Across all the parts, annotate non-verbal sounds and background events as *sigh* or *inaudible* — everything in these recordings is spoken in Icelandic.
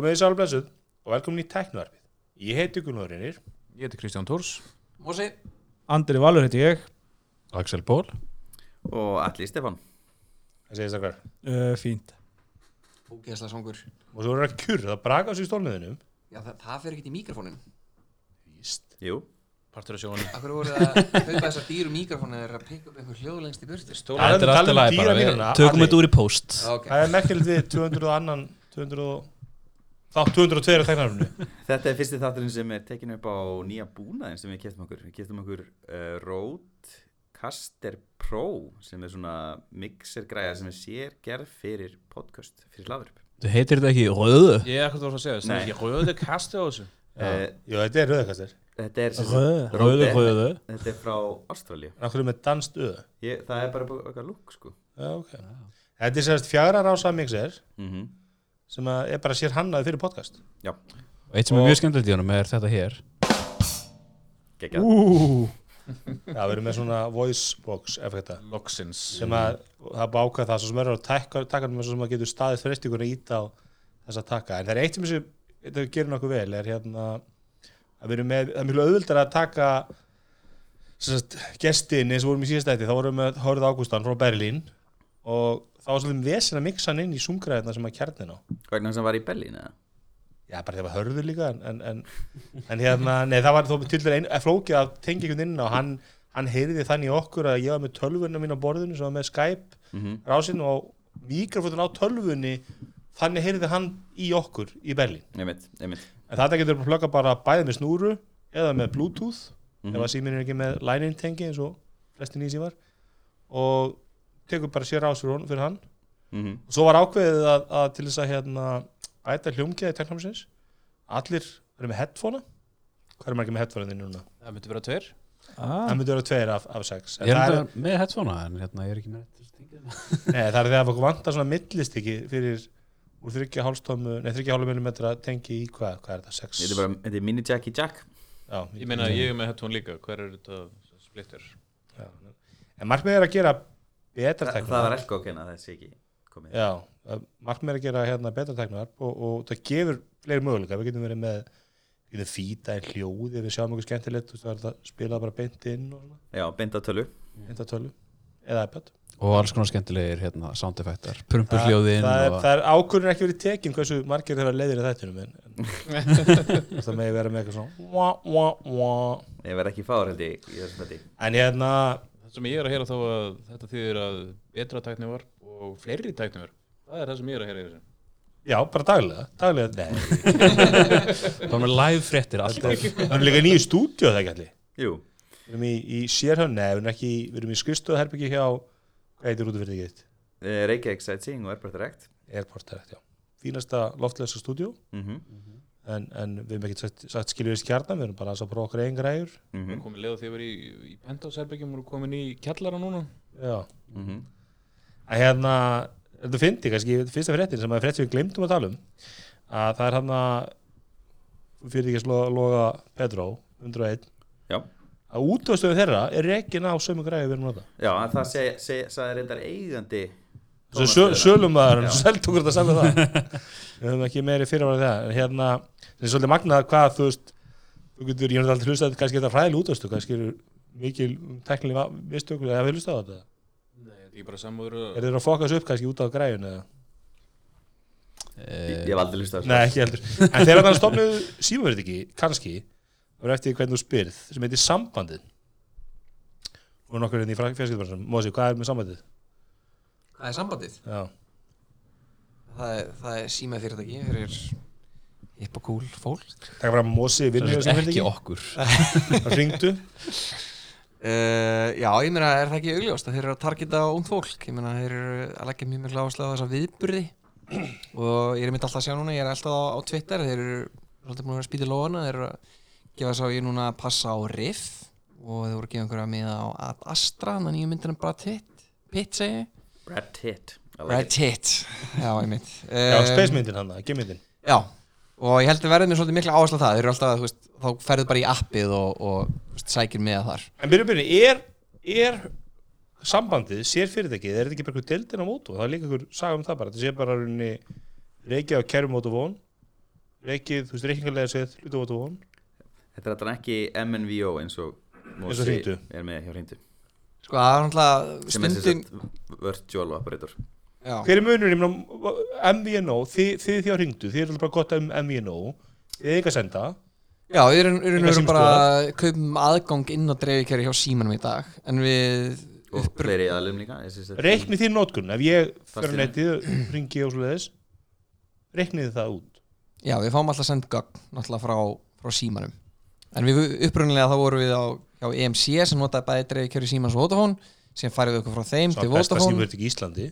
Komið þið sálum blessuð og velkomin í Teknoarfið. Ég heiti Gunnar Reynir. Ég heiti Kristján Tórs Mósi. Andri Valur heiti ég. Axel Ból Og Alli Stefán. Það segist það hver. uh, Fínt. Ógeðslega songur Og svo er það kjur, það braka á sig í stólmiðinum. Já, það, það fer ekkert í mikrofónin Víst. Jú. Partur af sjónum Akkur voru það að kaupa þessar dýru mikrofónin er að pikka upp einhver hljóð lengst í burtu? Talandi- Þetta er allt í talandi lagi dýra bara tökum þetta úr í post. Ok, Það er merkilegt við 200 og annan, 200 og... Þá 202 á Teknoarfinu. *laughs* Þetta er fyrsti þátturinn sem er tekin upp á nýja búnaðin sem við keftum okkur Við keftum okkur uh, Rodecaster Pro sem er svona mixergræða sem er sér gerð fyrir podcast, fyrir hlaðurp Þú heitir þetta ekki röðu? Ég er ekkert að segja Það Nei. er ekki röðu kasti á þessu uh, Jú, þetta er rauðakastir. Þetta er sem sagt- Röðu Röðu, Rode- röðu Þetta er frá Ástralja er með danst öð. Ég, Það er bara eitthvað lúk sko Já, ok. Þetta er sérst fjara rása mixer mm sem er bara sér hannaði fyrir podcast. Já, Og eitt sem er Og- mjög skemmtilegt í honum er þetta hér. Geggjað. Ú, Já, við erum með svona voice box effekta. Loxins sem að það er bákað það svo sem er á takkanum sem að getur staðið frestingur að íta á þessa takka. En það er eitt sem þessi, þetta gerir nokkuð vel er hérna að við erum með, það er mjög auðvöldar að taka sem sagt, gestin eins og vorum í síðastætti, þá vorum við með Hórið Ágústan frá Berlín og það var svolítið vesen að mixa hann inn í sumgræðina sem að kjarnin á. Vegna sem var í Berlín eða? Já, bara það var hörður líka en, en, en, hérna, nei, það var þó til dæla ein, flókið að tengja einhvern inn á. Hann, hann heyrði þannig okkur að ég var með tölvunna mín á borðinu sem var með Skype Mm rásinn og mikrofótun á tölvunni þannig heyrði hann í okkur í einmitt en þetta getur plugga bara bæði með snúru eða með bluetooth Mhm. ef að síminn er ekki með line-in tengi eins og flestin í símar. Og tekur bara sér ás fyrir, hann Mhm. og svo var ákveðið að, að til þess að hérna, bæta hljómgeði teknámsins allir verður með headphonea hvað er margir með headphonea þínu núna? Það myndi vera tveir ah, það myndi vera tveir af, af sex Ég er það þetta með headphonea en hérna ég er ekki með *laughs* Nei, það er þegar að fólk vantar svona millistykki fyrir úr 3,5 nei 3,5 mm tengi í hvað, hvað er þetta, 6? Þetta er bara, þetta er mini Jackie Jack Já, Ég meina ég er með headphone líka Hver er þetta splittur? Já. En markmið er að gera betra Þa, teknar Það var elko okkur að þessi ekki komið. Já, að markmið er að gera hérna betra teknar og, og það gefur fleiri möguleika, við getum verið með við getum fýta í hljóð ef við sjáum okkur skemmtilegt, þú veist, það er þetta spilað bara beint inn og svona, Já, beint á tölu. Beint að tölu. Eða iPad. Og alls konar skemmtilegir hérna sound effektar Prumpur hljóðin það, og... það er ákvörðin ekki verið tekin hversu margir þeirra leiðir í þættinum en, *laughs* en það megi vera með eitthvað svona. Ég verð ekki fár held ég þetta en hérna Það sem ég er að heyra þá að þetta þýðir að betra tækni var og fleiri tækni var Það er það sem ég er að heyra í þessu. Já, bara daglega, daglega, nei, *laughs* Það var með live fréttir alltaf það er líka nýju stúdíu það ekki allir. Jú, Við erum í, í sérhönn, nei, við erum ekki, í- við erum í skrifstöðherbyggi hjá, hvað heitir út af fyrir því geitt? eh, Reykjavík Sightseeing og Airport Direct. Airport Direct, já. Fínasta loftlösa stúdíu, mm en, en við erum ekki sagt, sagt skiljur í skjarnan, við erum bara að prófa okkur einn græjur. Við erum komin leið þegar við erum í, í penthouse-herbyggjum og komin í kjallara núna Já. Mhm. En hérna, þetta fyndi kannski, fyrsta fréttin sem að frétt sem við glemdum að tala um, að það er hann að, fyrir ekki að slóða loga Pedro, 101, Já, að útvöðstöðu þeirra er rekin á sömu græju við erum að nota. já en það seg, seg, sagði reyndar eigandi Sölum maður, Já. selt okkur þetta saman það *laughs* Við höfum ekki meiri fyrirvarað það. En hérna, það er svolítið magnað hvað þú veist Þú getur, ég hef aldrei hlustað kannski þetta fræðileg útöstu kannski eru mikil teknilega mistök eða við hlustað á þetta? Nei, þetta er bara samúður Er þeir að fokast upp kannski út á græjun eða? Ég, ég hef aldrei listað Nei, ekki heldur. En þegar þannig stofnuðu símaverð ekki, kannski Það var eftir hvernig þú spyrð Það er sambandið. Já, Það er, það er símað fyrirtæki fyrir hipp og cool fólk. Taka fram Mósi vinnur sem Ekki fyrirtæki. Okkur. *laughs* Það hringdu. Uh, Já, ég meina, er það ekki augljóst að þeir eru að targeta ung fólk? Ég meina, þeir eru að leggja mjög mjög áherslu á þessa viðburði. Og ég er mitt alltaf að sjá núna, ég er alltaf á, á Twitter þeir eru svolítið búin að vera spýta lóana þeir eru að gefa svo ég núna að passa á Riff. Og þeir voru að gefa einhverja miða á Ad Astra, þannig að nýju myndina Brad Pitt Pitt segi ég Pitt. I like Brad it. Pitt, já, ég mitt Já, space myndin hann, gemyndin Já, og ég held að verðinu svolítið mikla áherslu á það. Þeir eru alltaf, þú veist, þá ferðu bara í appið og, og sækir með þar. En byrju, byrju, er, er sambandið, sér fyrirtækið, er þetta ekki bara eitthvað deildin á mótu? Það er líka einhver saga um það bara, þetta sé bara rauninni reykja á kærum mótu von reikið, þú veist, reikningarlega séð hlutu á Vodafone Þetta er þetta ekki MNVO eins og Eins og Sko, það er náttúrulega sem er stundin sem sagt virtual operator. Já, Hver er munurinn, ég meina, MVNO, þið, þið því á hringdu, þið eru alltaf bara gott um MVNO, þið er ekki að senda, Já við erum, erum, Enga erum bara kaupum aðgang inn á dreifikæri hjá símanum í dag En við og fleiri aðlum líka ég syns að- reiknið þið nótkunn, ef ég fyrir Farsími. netið, ringi og svoleiðis, reiknið þið það út. Já, við fáum alltaf send gögn náttúrulega frá, frá símanum. En við upprunnilega þá vorum við á hjá EMC sem notaði bæði dreifikæri símans og Vodafone sem færið við okkur frá þeim Svo til besta Vodafone. símur ekki í Íslandi.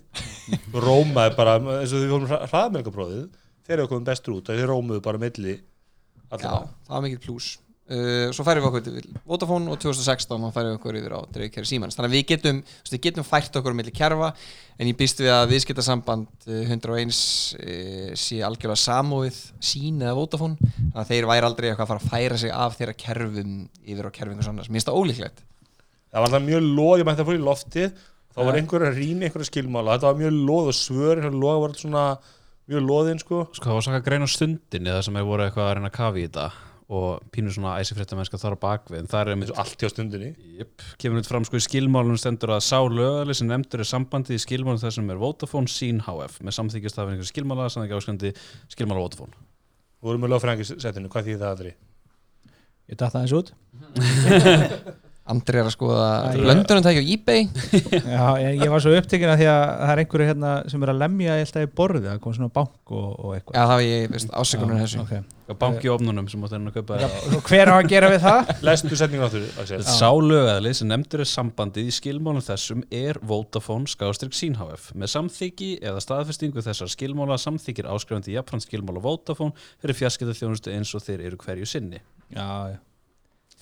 Rómaði bara, eins og þið fórum hraðmelgaprófið, þeir eru komið bestur út, þeir rómuðu bara milli Já, það var mikill plús uh, Svo færið við okkur til Vodafone og 2016 þá færið við okkur yfir á dreifikæri símans Þannig að við getum, við getum fært okkur um milli kerfa en ég býst við að viðskiptasamband uh, 101 uh, sé algjörlega samúið sín eða Vodafone. Þannig að þeir væri aldrei eitthvað að fara að færa sig af þeirra kerfum yfir á kerfingu annars. Mér finnst það ólíklegt. Það var það mjög loð, ég mætti að fór í loftið, þá var einhver að rýna einhverja skilmála, þetta var mjög loð og svör, einhverja loð var svona mjög loðinn, sko. Sko það var svona grein á stundinni það sem er voru eitthvað að reyna að kafi í þetta og pínur svona æsifréttamennska þar á bakvið en það er eins einmitt og allt hjá stundinni. Jep, kemur þetta fram sko í skilmálunum stendur að sá lögali sem nefndur er sambandið í skilmálunum þessum er Vodafone Sín HF með samþykjast af einhver skilmála sem ekki áskandi skilmála Vodafone Við vorum með lögfræðingisettinu, hvað þýðir það aðri? Ég datt aðeins út *laughs* Andri er að skoða blöndunum tækja á eBay. *laughs* Já, ég, ég var svo upptekinn að því að það er einhverju hérna sem er að lemja alltaf í borðið það kom svona bank og, og eitthvað. Já, það var ég, veist, ásökunar þessu. okay. og banki ofnunum sem áttu að kaupa Já, og Hver á að gera við það? *laughs* Lestu setningu áttur, Axel. Sá lögali sem nefndur er sambandið í skilmálum þessum er Vodafone skástrík Sín HF með samþykki eða staðfestingu þessar skilmála samþykir áskrifandi jafnframt skilmála Vodafone fyrir fjarskipta þjónustu eins og þeir eru hverju sinni. Já, já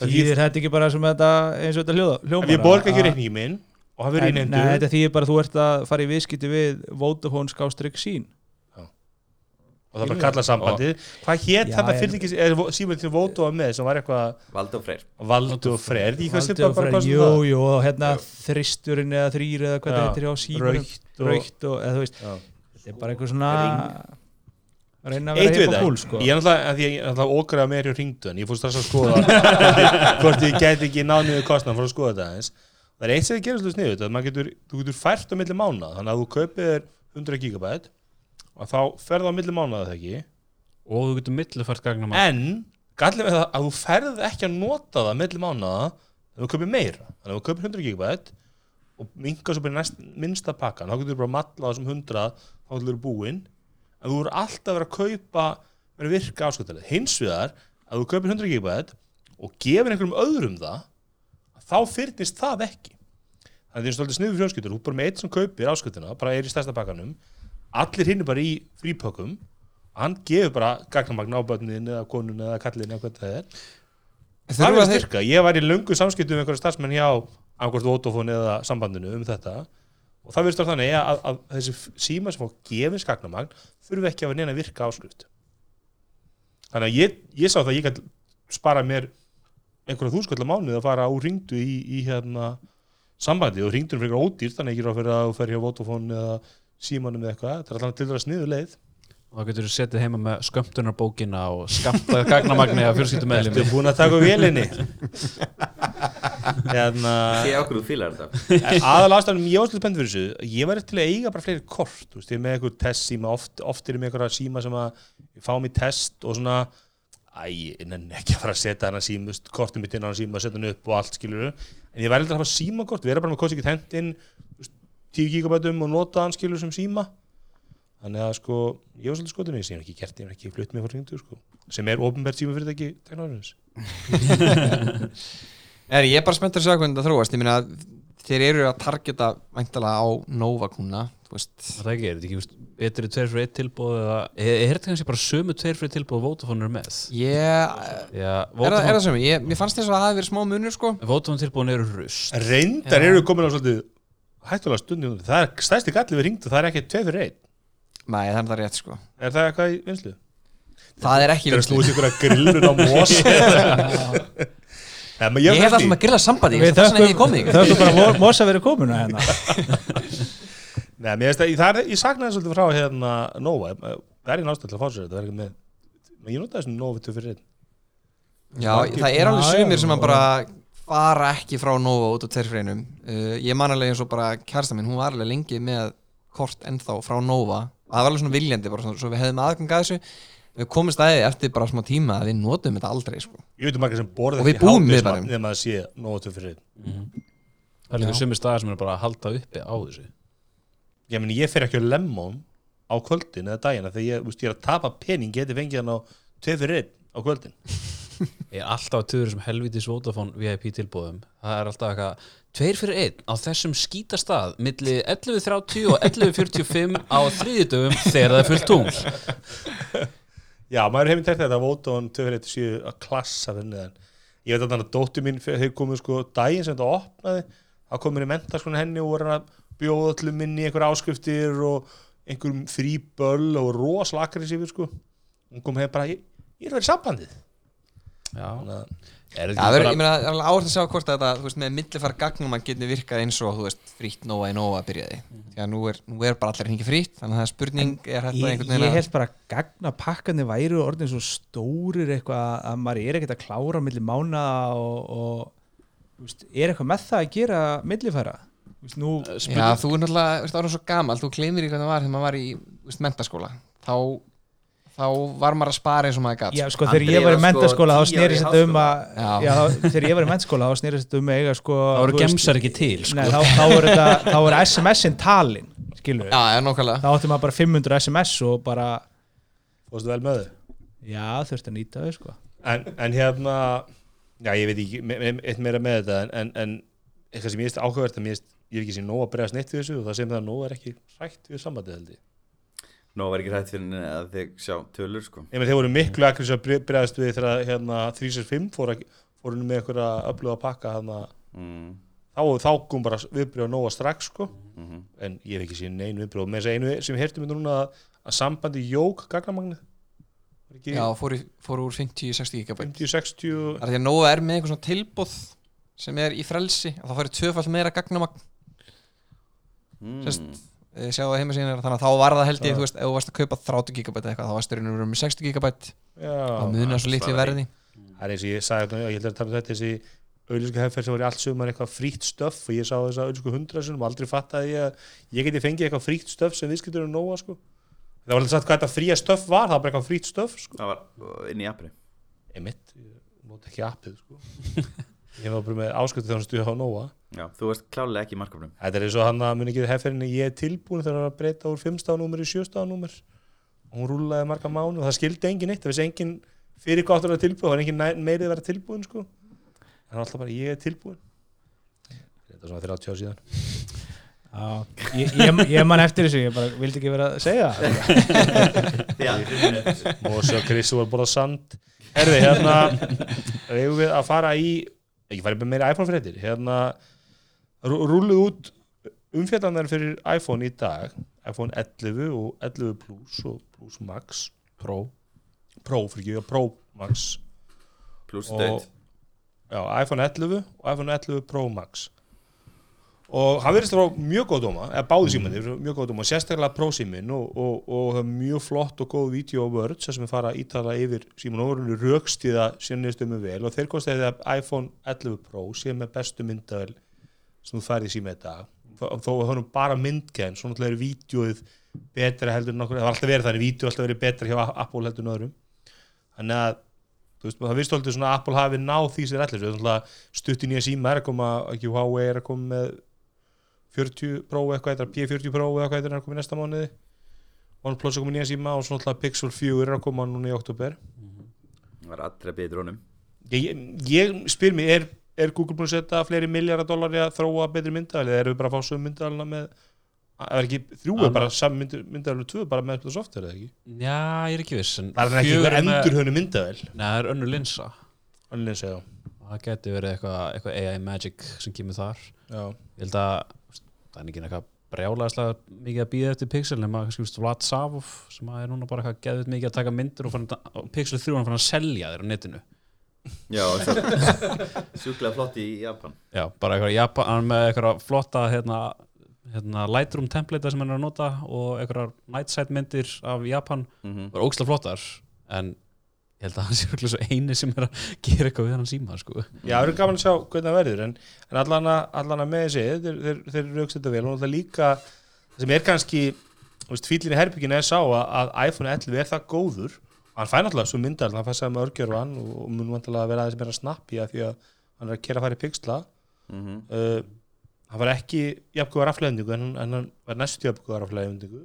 Þýðir þetta ekki bara sem þetta eins og þetta hljóða, hljómar Ef ég borga ekki reikningi minn og hafi verið En- Nei, þetta þýðir bara að þú ert að fara í viðskipti við Vodafone skástrygg sín og það bara kalla sambandið, hvað hétt Já, þetta en- fyrir ekki, er símur til Vóto með sem var eitthvað Valdi og Freyr. Valdu og Freyr, svipa og bara Freyr, hvað sem Jú, það? jú, og hérna þristurinn eða þrýr eða hvað Já, þetta heitir á símanum Rautt og, Raukt og, eða þú veist, Já. þetta er bara eitthvað svona reyna að vera og kúl, sko. Ég er náttúrulega, að því ég náttúrulega ógræða meir hjá ringdu en ég fórst þess að skoða *laughs* hvort ég- gæti ekki náð niður kostnað fyrir að skoða þetta eins það er eitt sem þið gerir svolítið sniðut að getur, þú getur fært á milli mánuða þannig að þú kaupir þér 100 gigabæt og þá ferð á milli mánuða það ekki? Og þú getur millufært gagnum en gallið með það að þú ferð ekki að nota það milli mánuða en þú kaupir meira. Þannig að þú kaupir 100 gigabæt og minka svo bara í næst, minnsta pakkan þá getur þú bara að matla á þessum 100 þá getur þú búinn en þú eru alltaf að vera að kaupa vera að virka ásköldalega hins vegar að þú kaupir 100 gigabæt og gefur einhverjum öðrum það þá fyrnist það ekki. Þannig að það er svolítið sniður fjölskyldur þú er bara með eitt sem kaupir ásköldalega bara er í stærsta pakkanum allir hinn er bara í frípökkum hann gefur bara gagnamagn á börnin eða konun eða kallin eða hvað það er. Það Þurfa er að styrka, ég var í löngu samskiptum með einhverja starfsmenn hjá angvort Vodafone eða sambandinu um þetta og það verður þannig að, að, að þessi síma sem fá gefins gagnamagn þurfi ekki að vera neina að virka áskrift. Þannig að ég, ég sá það að ég gæti spara mér einhverja þúskallar mánuð að fara á ringdu í, í hérna sambandi og ringdunum fyrir ódýrt þannig að ég er að fyrir að þú fer hjá Vodafone eða símanum eða eitthvað, þetta er alltaf til þess sniðu leið og þá getur þú setið heima með skömmtunarbókina og skamtað gagnamagni af fjölskyldum Ertu meðlum búin að taka vélinni? *laughs* hérna Því okkur þú fílar þetta. Aðal ástæðanum ég var svolítið spennt fyrir þessu. Ég var til að eiga bara fleiri kort þú veist, ég er með einhver test síma oft, oft er ég með einhverja síma sem að fá mér test og svona æ, ég nenni ekki að fara að setja hana síma þú kortum mitt inn á hana síma, setja hann upp og allt skilur en ég væri alltaf að hafa símakort vera bara með þannig að sko ég var svolítið skotin í þessu, ég hef ekki gert ég hef ekki flutt frá hringdu sko sem er ofinbært síma fyrir ekki teknárins *laughs* Er, ég er bara spenntur að segja hvernig þetta þróast. Ég meina, þeir eru að targeta væntalega á Nova kuna Þú veist, það ekki, er þetta ekki veist, betri tveir fyrir eitt tilbúð eða er, er þetta kannski bara sömu tveir fyrir tilbúð Vodafone er með? Ég Er Já, það, er Vodafone, það sem, ég, mér fannst þess að það hafi verið smá munur sko. Vodafone tilbúðin eru rust. Reyndar Já. eru komin á svolítið hættulega stundi það er stærsti galli við ringdu, það er ekki tvei fyrir einn Nei, það er það rétt sko. Er það eitthvað í vinslu? Það er ekki Það er að vinslu snúið ykkur að grillun á mós *laughs* Nei, menn Ég ég hef hef alltaf með grilla sambandi Við Ég þess að ég komið þökkum þökkum bara Mo- Mosa verið komuna hérna. *laughs* Nei, mér veist að það er, ég saknaði svolítið frá hérna Nova, það er einn ástæð til að fá sér þetta, það er ekki með menn ég nota þessum Nova 2 fyrir einn. Já, Margir- það er alveg Já, sumir já, sem að bara fara ekki frá Nova út á tverrfreinum. Uh, Ég man alveg eins og bara kærsta minn, hún var alveg lengi með kort ennþá frá Nova það var alveg svona viljandi, bara svona, svo við hefðum aðgang að þessu. Við komum staðið eftir bara smá tíma að við notum þetta aldrei sko. Ég veit um margir sem í miðbænum. Nefn að það sé Nova 2 fyrir einn. Það er líka sumir staðar sem er bara að halda uppi á þessu. Ég meni, ég fer ekki á lemon á kvöldin eða dagina þegar ég, úst, ég er að tapa pening geti fengið hann á 2 fyrir einn á kvöldin. *laughs* Ég er alltaf að tuður sem helvitis Vodafone VIP tilbúðum Það er alltaf eitthvað Tveir fyrir einn á þessum skýta stað milli 11.30 og 11.45 á þriðjudöfum þegar það er fullt tungl. Já, maður hefði tækt þetta að Vodafone 2 fyrir einn séu að klassa fyrir neðan Ég veit að þannig að dóttir mín þeir komið sko daginn sem þetta opnaði þá komið í mentaskólan henni og voru að bjóða öllum minni einhver áskriftir og einhverjum frí böll og rosalakar í sig sko. Hún kom heim bara, ég, ég er í sambandið það er, ekki ég meina, það er alveg áherslu að sjá hvort að þetta, þú veist, með millifar gagnum að geti virkað eins og, þú veist, frýtt Nova í Nova byrjaði. Því að nú er, nú er bara allir hringi frýtt þannig að það er spurning, er þetta Ég, einhvern ég veginn að held bara að gagna pakkandi væri orðin svo stórir eitthvað að maður er ekkert að klára milli mána og, og þú veist, er eitthvað með það að gera millifæra? Nú, Já, þú er náttúrulega, veist, árið svo gamal, þú gleymir í hvernig það var þegar maður var í, veist, mentaskóla þá, þá var maður að spara eins og maður gat já, sko, þegar ég var í mentaskóla þá snerist þetta um að Já. þá- þegar ég var í mentaskóla þá snerist þetta um að eiga sko þú veist, gemsar ekki til sko. Nei, þá, þá þá voru SMS-in talin skilur Já, já, nákvæmlega. Þá átti maður bara 500 SMS og bara, fórstu vel með þau? Já, þurfti að nýta þau sko. En, en hérna já ég veit ekki me- me- eitt meira með þetta en, en, en eitthvað sem ég veist áhugavert ég er ekki sem nóg að bregðast neitt við þessu og það sem það nóg er ekki hrætt við sambandið held ég Nó var ekki hrætt fyrir að þið sjá tölur sko. Ég með þeir voru miklu akkur sem bregðast við þegar hérna 365 fór, að- fór henni með einhverja öfluga pakka hérna. Mm, þá, þá kom bara viðbrjóð nóga strax sko. Mm en ég hef ekki síðan einu viðbrjóð með þess að einu sem hértum við núna að, að sambandi jók ekki Já, fór, í, fór úr 50-60 gigabæt 50-60 Það er því að Nova er með einhvern svona tilbúð sem er í frelsi og það færi tvöfall meira gagnamagn? Mm. Sest- eh, sjáðu að heimasíðin er þannig að þá var það held ég, þú veist, ef þú varst að kaupa 30 gigabæt eitthvað, þá varst það með 60 gigabæt Já, þá munar svo litli verði það er eins og ég sagði þetta, ég held að tala um þetta þessi auðlíska hefferð sem var í allt sumar eitthvað frítt stöff og ég sá þess að auðlísku hundra sinum og aldrei fattaði ég að ég geti fengið eitthvað frítt stöff sem viðskiptur um nóga sko. það var alltaf sagt hvað þetta fría stöff var það var bara eitthvað frítt stöff sko. Það var uh, inn í appri emitt, ég nót ekki appið sko. *laughs* ég var bara með áskötu þegar hann stuði á nóga Já, þú varst klálega ekki í markafnum. Þetta er eins og hann að muni ekki hefferðinni ég er tilbúin þegar hann að breyta úr 5 stafnúmer í 7 stafnúmer og hún rúlaði marga mánu og það skildi engin eitt það vissi engin fyrir gott að vera tilbúin það var engin meirið að vera tilbúin sko. en alltaf bara ég er tilbúin þetta er svona 30 ár síðan. Já, ég, ég, ég man eftir þessu, ég bara vildi ekki vera að segja það. *laughs* Já, Mósi og Krissi voru bara sand. Herði, hérna við að fara í ekki fara í meira iPhone fréttir. Hérna rú- rúlluð út umfjallandar fyrir iPhone í dag. iPhone 11 og 11 Plus og Plus Max Pro. Pro fyrir ekki, Pro Max. Pluss og já, iPhone 11 og iPhone 11 Pro Max og hann verðist að fá mjög góð dóma eða báði símanir, mjög góð dóma sérstaklega Pro símin og, og, og er mjög flott og góð video og words sem er fara að ítala yfir síman og verður rökstíða síðan niðurstöðum vel. Og þeir kosti að iPhone 11 Pro sé með bestu myndavel sem þú færði síma í dag. Þó að það er bara myndkenn svo náttúrulega er vídeoið betra heldur en okkur, það var alltaf verið þannig, vídeo alltaf verið betra hjá Apple heldur en öðrum. Þannig að veist, það vist alltaf svona að Apple hafi náð því sem er allir, er stutt í nýja síma er að koma, ekki Huawei er að koma með 40 Pro eitthvað eitthvað, P40 Pro eða eitthvað er að koma í næsta mánuði. OnePlus er í nýja síma og svona alltaf Pixel 4 er að koma núna í oktober Það var allra betur honum. Ég, ég spyr mig, er, er Google búin að setja fleiri miljardar dólar í að þróa betri myndaðal eða eru við bara að fá sömu myndadalina með það er ekki þrjú er bara saman myndadalina tvö bara með þetta software eða ekki? Já, ég er ekki viss það er ekki fjögur einhver með- endurhönnu myndaðal Nei, það er önnur linsa. Annars segja Það geti verið eitthvað, eitthvað AI Magic sem kemur þar. Já. Ég held að það er ekki eitthvað brjálæðislega mikið að býða eftir Pixel nema kannski veist, Vlad Savov sem er núna bara eitthvað geðið mikið að taka myndir og, fann, Pixel 3 hann fann að selja þér á netinu. Já, *laughs* sjúklega flott í Japan. Já, bara eitthvað Japan, hann með eitthvað flotta hérna, hérna Lightroom template sem hann er að nota og eitthvað night sight myndir af Japan. Mm bara ógslag flottar en ég held að hann sé örugglega svo eini sem er að gera eitthvað við hann síma sko. Já, það eru gaman að sjá hvernig það verður en, en allan, að, að með þessi þeir, þeir, þeir raukst þetta vel og það líka það sem er kannski fýllin í herbygginu er sá að, að iPhone 11 er það góður hann fær náttúrulega svo myndar hann fær saman með örgjörvan og, og mun vantilega að vera aðeins meira snappi af því að hann er að kera að fara í pixla Mhm. uh, hann var ekki jafnkvæða rafleðendingu en, hann- en hann var næstu jafnkvæða rafleðendingu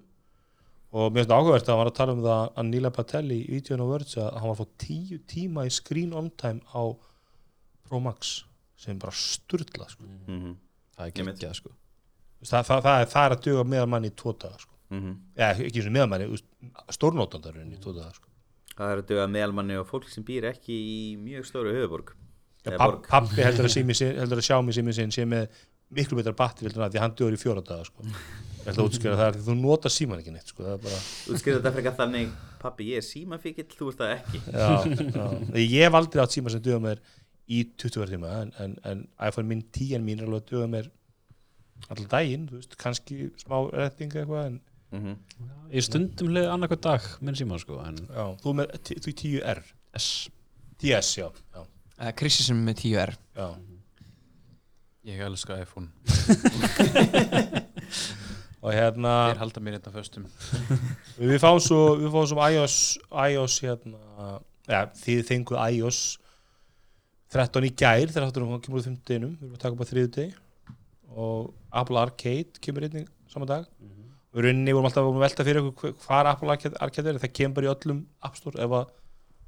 og mér finnst það áhugavert að hann var að tala um það að Nila Patel í vídjónu og Words að hann var að fá tíu tíma í screen on time á Pro Max sem er bara sturla sko. Mhm. það er Einmitt. geggjað sko. það, það, það, er, það er að duga meðal manni í tvo daga sko. Mhm. ja, ekki sem meðal manni, stórnótandarinn í tvo daga sko. Það er að döga meðalmanni og fólk sem býr ekki í mjög stóru höfuborg ja, papp, pappi heldur að, *laughs* að sjá mig sé með miklu betra batteri heldur að því hann dugur í fjóra daga sko. *laughs* ég held að útskjöra það er því þú nota síman ekki neitt sko. það er bara skilur þetta frekar þannig Pappi, ég er símafíkill, þú ert það ekki Já, já. Ég hef aldrei átt síma sem duða mér í 20 tíma en, en, en iPhone minn 10 mín er alveg að duða mér allan daginn, þú veist, kannski smá retting eitthvað en Mhm. ég stundum leið annarkvæð dag minn síma sko, en já, þú með í 10R S 10S, já, já, uh, Krissi sem er með 10R já. Ég elska iPhone *laughs* og hérna Þeir halda mér hérna föstum. *laughs* Við fáum svo, við fáum svo iOS iOS hérna ja, þið þenguð iOS 13 í gær þegar þáttur hún kemur úr 5 deginum, við erum að taka upp á þriðu degi og Apple Arcade kemur einnig saman dag. Og í rauninni vorum alltaf að velta fyrir okkur hvað Apple Arcade, Arcade er, það kemur bara í öllum App Store. Ef að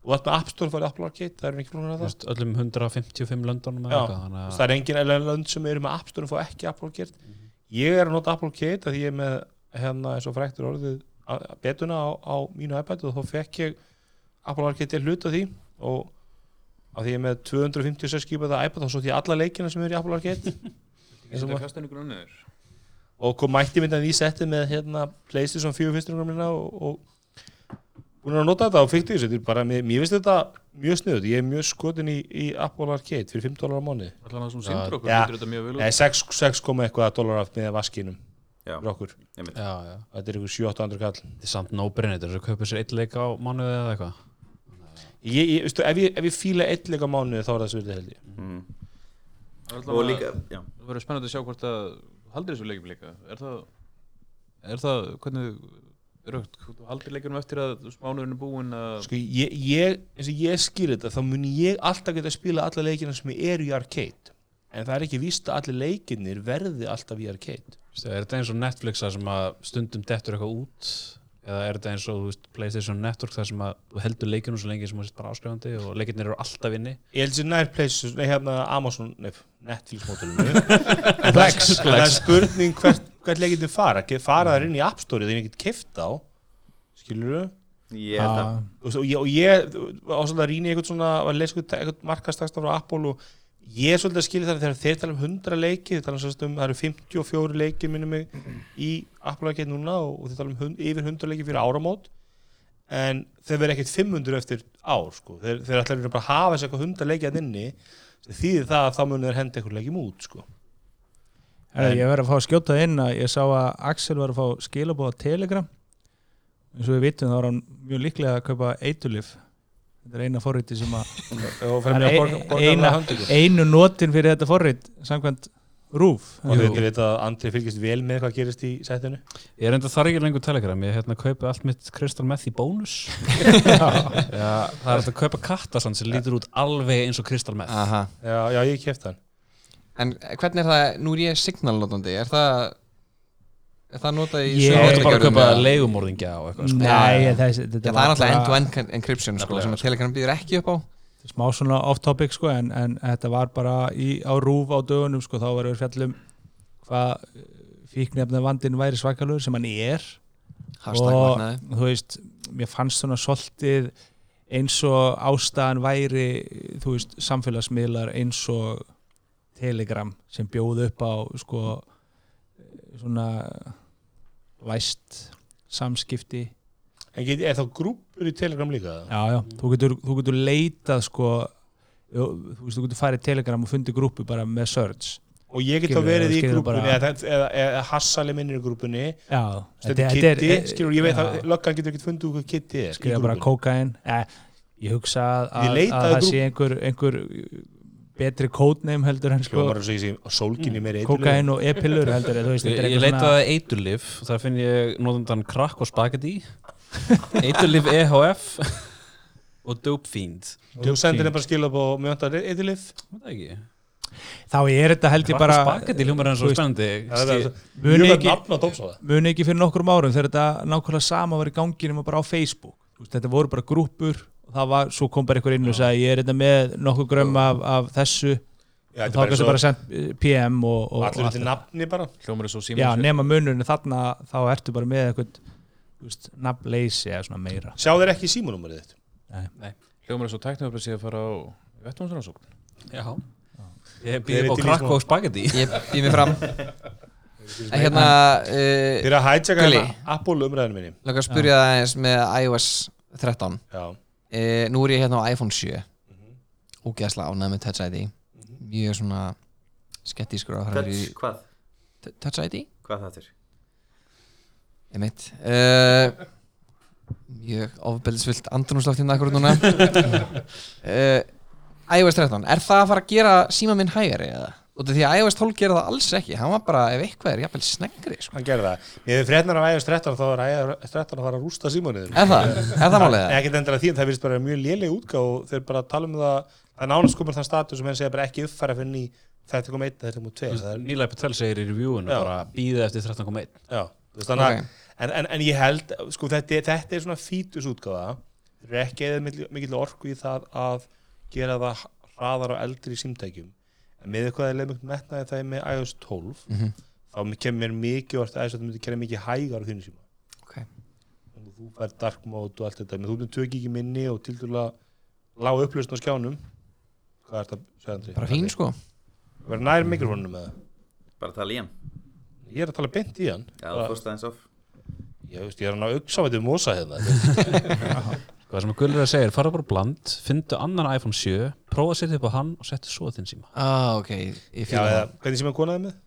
og allt með App Store farið Apple Arcade, það er ekki flóknar að það. Öllum 155 löndunum eða eitthvað, það er engin lönd sem eru með App Store og fá ekki Apple Arcade ég er að nota Apple Arcade að ég er með hérna eins og fræktur orðið betuna á, á mínu iPad og þá fekk ég Apple Arcade til hluta því og að því ég er með 256 GB iPad þá svo því alla leikina sem eru í Apple Arcade. Þetta ma- kasta einhvern önnur? Og kom mætti myndan í setti með hérna PlayStation 4 fyrstunum og, og búin að nota þetta bara, mér, mér finnst þetta mjög sniðut ég er mjög skotin í, í Apple Arcade fyrir 5 dólar á mánu Allan það sem Já, sindur okkur já. Lítur þetta mjög vel út. Nei, 6, 6 koma eitthvað dólar af með vaskinum Já, fyrir okkur. einmitt. já, já. þetta er ykkur 7-800 kall. Þetta er samt no-brainer þetta er að kaupa sér eitt leik á mánuði eða eitthvað. Ég, ég, veistu, ef, ég, ef ég fíla eitt leik á mánuði þá er það svolítið held ég. Mhm. Allan Og að- líka, Það verður spennandi að sjá hvort að þú haldir þessu leikjum líka. Er það Er það, hvernig Rögt, þú haldir leikjum eftir að smánurinn er búinn að sko, ég, ég, eins og ég skýr þetta þá mun ég alltaf geta að spila alla leikina sem eru í arcade. En það er ekki víst að allir leikinir verði alltaf í arcade. Veistu, er þetta eins og Netflix þar sem að stundum dettur eitthvað út? Eða er þetta eins og veist, Playstation Network þar sem að þú heldur leikinu svo lengi sem þú sést bara áskrifandi og leikirnir eru alltaf inni? Ég held sér nær Playstation, nei hérna Amazon nei, Netflix módulinu *laughs* en það er- það er spurning hvert, hvert leikinir fara, Ge- fara þær inn í App Store þeir ekki keift á skilur Ég held að og, og ég, og ég á svolítið að rýna í eitthvað svona að lesa eitthvað, markastaksta frá Apple og ég er svolítið að skilja það þegar þeir tala um 100 leiki þeir tala um, um það eru 54 leiki minnum mig í Apple Arcade núna og, og þeir tala um hund, yfir 100 leiki fyrir áramót. En þeir verða ekkert 500 eftir ár sko. þeir, þeir ætla bara að hafa þessi eitthvað 100 leiki að inni. Þýðir það að þá munir þeir henda eitthvað leikjum út sko. Herra, ég verði að fá að skjóta inn að ég sá að Axel var að fá skilabóð á Telegram. Eins og við vitum þá er hann mjög líklega að kaupa eitulif þetta er eina forriti sem að *laughs* er að eina- einu notin fyrir þetta forrit samkvæmt rúf og þau veit að Andri fylgist vel með hvað gerist í sætinu? Ég er enda þar ekki lengur telegram, ég hérna kaupi allt mitt Crystal Meth í bónus. *laughs* Já, það er að kaupa kattasand sem lítur út alveg eins og Crystal Meth. Aha. já, já ég kefti hann En hvernig er það, nú er ég signalnotandi Er það Er það notað í Ég- Það sömu er bara að eða? leigumorðingja og eitthvað sko. Nei, þessi, Já, þetta það er bara- end-to-end encryption sko, sem að Telegram býður ekki upp á. Smá svona off topic sko en, en þetta var bara í, á rúf á dögunum sko þá varum við fjallum hvað fíknefna vandin væri svakalur sem hann er. Hashtag og magnaði þú veist, mér fannst svona svolítið eins og ástæðan væri þú veist, samfélagsmiðlar eins og Telegram sem bjóð upp á sko svona læst samskipti. En get, er þá grúpur í Telegram líka? Já, já, þú getur, þú getur leitað sko þú veist, þú getur farið í Telegram og fundið grúpu bara með search. Og ég get þá verið í grúpunni eða, eða, eða hassali minnir í grúpunni já, þetta er Kitty, skilur, ég veit að löggan getur ekkert fundið úr er í skrifa bara kókain eh, ég hugsa að, að, að það sé einhver, einhver betri kódneim heldur en sko hljómar þess að ég sé sólginni meiri kokain og e-pillur heldur en þú veist, Ég, þetta ég leitaði eiturlif, þar finn ég notendan krakk og spagetti *laughs* Eiturlif EHF og Dope Fiend. Þú sendir þeim bara skil upp og það ekki. Þá er þetta held ég Krakk bara og spagetti hljómar en svo spennandi muni ekki, ekki fyrir nokkrum árum þegar þetta nákvæmlega sama var í ganginum og bara á Facebook. Þetta voru bara grúpur og það var, svo kom bara einhver inn og sagði ég er þetta með nokkuð grömm af, af þessu. Já, og þetta þá er kannski bara sendt eh, PM og, og, og allir allt til þetta. nafni bara. Er Já, nema munurinn þarna þá ertu bara með eitthvað nafnleysi eða svona meira. Sjá þeir ekki símanúmerið þitt? Hljómar er svo tæknum að sé að fara á vettvánsrannsókn Já. Ég Þeir býð eru upp á í krakk og spagetti Ég *laughs* býð mig fram. En hérna uh, Þeir eru að hætjaka Gulli. hérna Apple umræðinu minni. Laka að spyrja það eins með iOS 13 Já, uh, Nú er ég hérna á iPhone 7 Ógeðslega ánægð með Touch ID Mjög svona skettískur á það Touch, hvað? Touch ID? Hvað það er? Einmitt uh, Mjög ofbeldisfullt andrunusloft hérna akkur núna uh, *laughs* iOS 13 Er það að fara að gera síma minn hægari eða? Og því að iOS 12 gera það alls ekki Hann var bara, ef eitthvað er, jafnvel snengri sko. hann gerði það Ég hef frétnar af iOS 13 þá er iOS 13 að fara að rústa símanuðin Er það? Er það málið það? Ekkert endilega því en það virðist bara mjög léleg útgáð og þeir bara tala um það að nánast komur þann status sem henn segja bara ekki uppfæra fyrir ný þetta kom 1 þetta kom 2 það er Níla Petrell segir í reviewinu bara býðið eftir 13.1 Já, þú veist þannig að Ok. en, en, en ég held, sko þetta, er- þetta er svona fítus útgáða ekki eða mikill orku í það að gera það hraðar á eldri símtækjum með eitthvað er leið mjög metnaði það er með iOS 12 Mhm. þá kemur mér mikið orð að iOS 12 myndi gera mikið hægar á þínu síma. Ok. Þannig að þú fær dark mode og allt þetta. Menn þú erum tökki ekki minni og til dæla lág upplösn á skjánum hvað er þetta, segja Andri? Bara fín sko. Verður nær mikrofónum með það? Bara tala í hann. Ég er að tala beint í hann. Já, þú fórst aðeins off. Ég veist, ég er hann að þetta um mosa hérna. *laughs* Hvað sem að Gullir að segja er fara bara bland, fyndu annan iPhone 7 prófa að setja upp á hann og setja svo þinn síma. Ah, ok, ég Já, fíla eða, það hvernig sem er konaði með?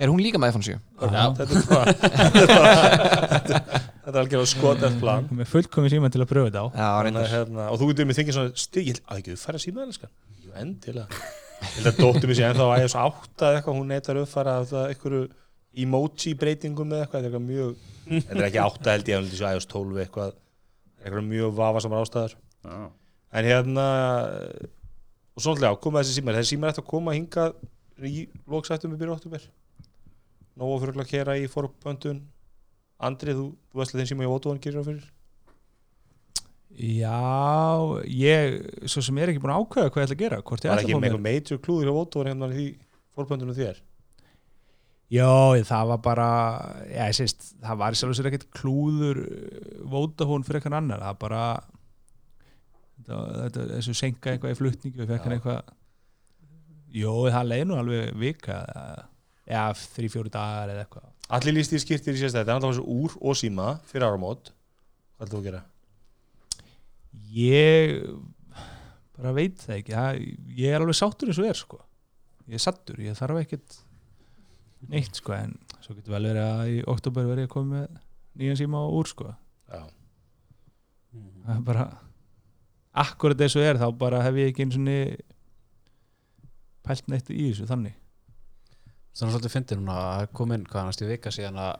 Er hún líka með iPhone 7? Já, þetta er bara *laughs* Þetta er bara- þetta er algjörlega skotað plan. Með fullkomi síma til að pröfa þetta á. Já, Þannig, reyndar. hérna, og þú getur mér þingið svona held að ekki uppfæra símaðan sko. Jú, endilega. Ég held að dóttir mér sé ennþá að iOS 8 eða eitthvað, hún neitar uppfæra það einhverju emoji breytingum eða eitthvað, þetta er eitthvað mjög þetta er ekki 8 held ég, en þessu iOS 12 eitthvað, eitthvað mjög vafasamar ástæður. Já. en hérna og svo náttúrulega koma þessi símar. Þessi símar ætti að koma hingað í lóksættum við byrju oktober nógu fyrir að kera í forböndun Andri, þú, þú veist að þeim síma í Ótóan gerir það fyrir. Já, ég svo sem er ekki búin að ákveða hvað ég ætla að gera hvort ég ætla ekki að fá með mér eitthvað major klúður hjá Ótóan hérna í forböndunum þér? Já, það var bara já, ég sést, það var sjálf sér ekkert klúður Vodafone fyrir eitthvað annar það bara þetta, þetta, þessu senka eitthvað í flutningu við fekk hann eitthvað Jó, það leið nú alveg vika eða- fjóri dagar eða eitthvað. Allir líst í skiptir í sérstæði, það er alltaf þessu úr og síma fyrir áramót. Hvað ætlum þú að gera? Ég bara veit það ekki það, ég er alveg sáttur eins og er sko. ég er sattur, ég þarf ekkert neitt sko en svo getur vel verið að í oktober verið að koma með nýjan síma úr sko. Já, það er bara akkurat og er þá bara hef ég ekki eins og pælt neitt í þessu þannig. Þannig að svolítið fyndi núna að komin hvað næstu vika síðan að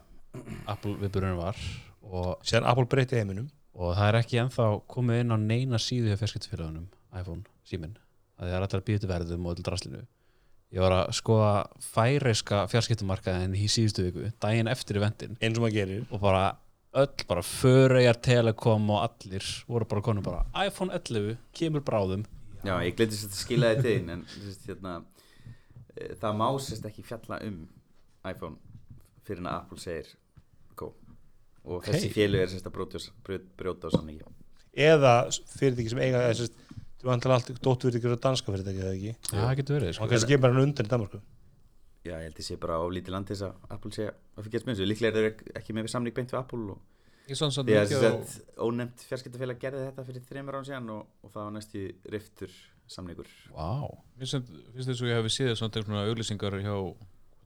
Apple viðburunum var og, síðan Apple breytti heiminum. og það er ekki ennþá komið inn á neina síðu hjá fjarskiptfélagunum iPhone, síminn. Að það er alltaf að býja til verðum og draslinu. Ég var að skoða færiska fjarskiptumarkaðin í síðustu viku daginn eftir eventin. Eins og maður gerir. Og bara öll bara Förejar, Telekom og allir voru bara konum bara iPhone 11 kemur bráðum. Já, ég gleyndi sér að skila til þín en sérst, hérna, e, það má sérst ekki fjalla um iPhone fyrir en að Apple segir go. Og þessi félag er sérst að brjóta, á samningi. Eða fyrirtæki sem eiga þú vantar allt dótturfyrirtæki á danska fyrirtæki eða ekki? Já, það getur verið og sko. kannski kemur hann undan í Danmarku Já, ég held ég sé bara á lítið land til þess að Apple sé að fyrir gett með þessu. Líklega er þeir ekki með samning beint við Apple og því að sérst, ónefnt fjarskiptafélag gerði þetta fyrir þreymur án síðan og, og það var næstu riftur samningur. Vá, Mér finnst þess að ég hefði séð svona auglýsingar hjá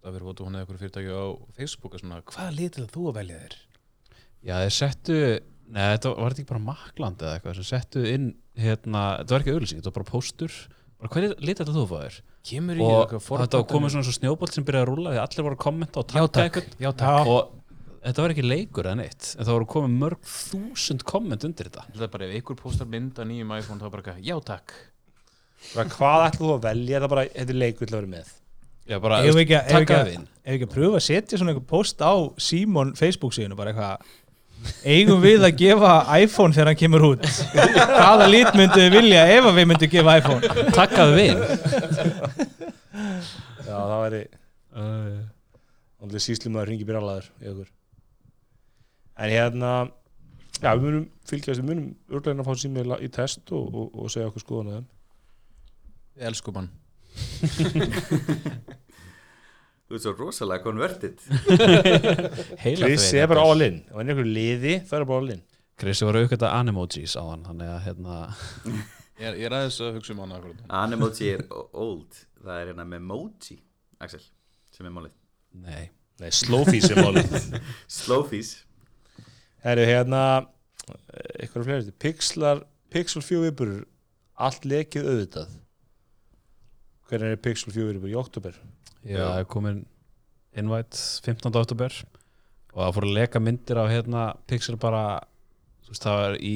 það verið votu hún eða eitthvað fyrirtæki á Facebook að svona, hvað litur þú að velja þér? Já, þeir settu Nei, þetta var þetta ekki bara Makland eða eitthvað sem settu inn hérna, þetta var ekki auðlýsing, þetta var bara póstur bara hvernig lit þetta þú fáir Kemur í og eitthvað þetta var komið svona svo snjóbolt sem byrjaði að rúlla því allir voru að kommenta og Já taka takk, eitthvað já takk. Og þetta var ekki leikur eða neitt en það voru komið mörg þúsund komment undir þetta. Það er bara ef ykkur postar mynd að nýjum iPhone þá er bara eitthvað, já takk. Bara, hvað ætlum þú að velja? Það er bara, þetta er leikur til að vera með. Já, bara, Ef við ekki, ef ekki, ekki að pröfa að setja svona einhver post á Simon Facebook síðan bara eitthvað eigum við að gefa iPhone þegar hann kemur út? Hvaða lít myndu við vilja ef að við myndum gefa iPhone? Takkaðu við. Já, það væri Þannig síslum að ringi okkur. En hérna Já, við munum fylgjast, við munum örglegin að fá sími í test og, og, og segja okkur skoðan að þeim. Við elskum hann *laughs* Þú ert svo rosalega konvertið *laughs* Heila Chris er bara all in. Og einhverju liði, það er bara all in. Krissi var aukvæmt að animojis á hann þannig að hérna *laughs* Ég er, ég er aðeins að hugsa um hann Animoji er old. Það er hérna memoji, Axel sem er málið. Nei, Nei, slowfees er málið. *laughs* Slowfees. Herru, hérna eitthvað fleiri, Pixlar Pixel 4 viðburur allt lekið auðvitað. Hvernig er Pixel 4 viðburur í oktober? Það er komin invite 15. oktober og það fór að leka myndir á hérna Pixel bara þú veist það var í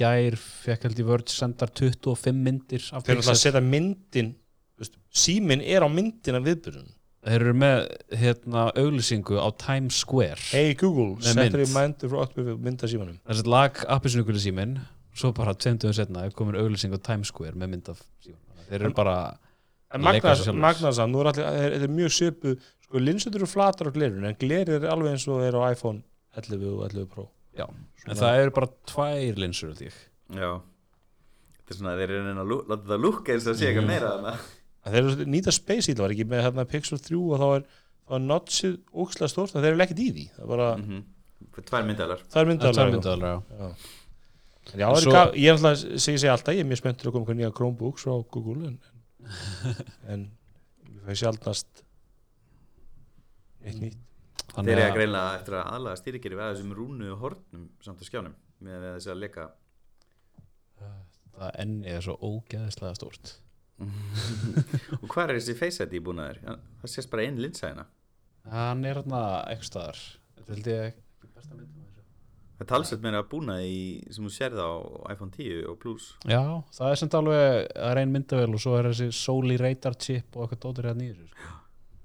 gær fekk held í Verge sendar 25 myndir af Þeir eru að Pixel setja myndin síminn er á myndin af viðburun þeir eru með hérna auglýsingu á Times Square Hey Google, settur í mynd. mændu frá oktober mynda símanum þessi lag appisnuguli síminn svo bara tveimtuðum setna er komin auglýsing á Times Square með mynd af síminn þeir eru bara En. Magnarsan, nú er allir, þetta er mjög svipu sko, linsutur eru flatar á glerun en glerið er alveg eins og er á iPhone 11 og 11 Pro. Já, Svona- en það eru bara tvær linsur Já. Þetta er svona, þeir eru að lú- láta það lúkka eins og sé eitthvað meira þarna. En þeir eru nýta space íla, var ekki með hérna, Pixel 3 og þá er, þá er notchið ókslega stórt en þeir eru ekkert í því. Það er bara, Mhm. Tvær myndalar það Það tvær myndaðalega Já, já. Það er Svo- Svo... ég er alltaf, segi alltaf, ég er mjög spenntur að koma nýja Chromebooks frá Google en, *laughs* en við fæði sjaldnast eitt nýtt. Þeir eru að greinlega eftir að aðlaga stýrikeri við að þessum rúnu hornum samt á skjánum með þess að leka. Það enni er svo ógeðislega stórt. *laughs* Og hvað er þessi Face ID búnaður? Það sést bara einn linsa hérna hann er hérna eitthvað staðar. Þetta held ég besta myndum af þessu. Það er talsett meira búnað í, sem þú sérð á iPhone 10 og Plus. Já, það er sem alveg það er ein myndavel og svo er þessi Soli Radar chip og eitthvað dóttir hérna í þessu sko.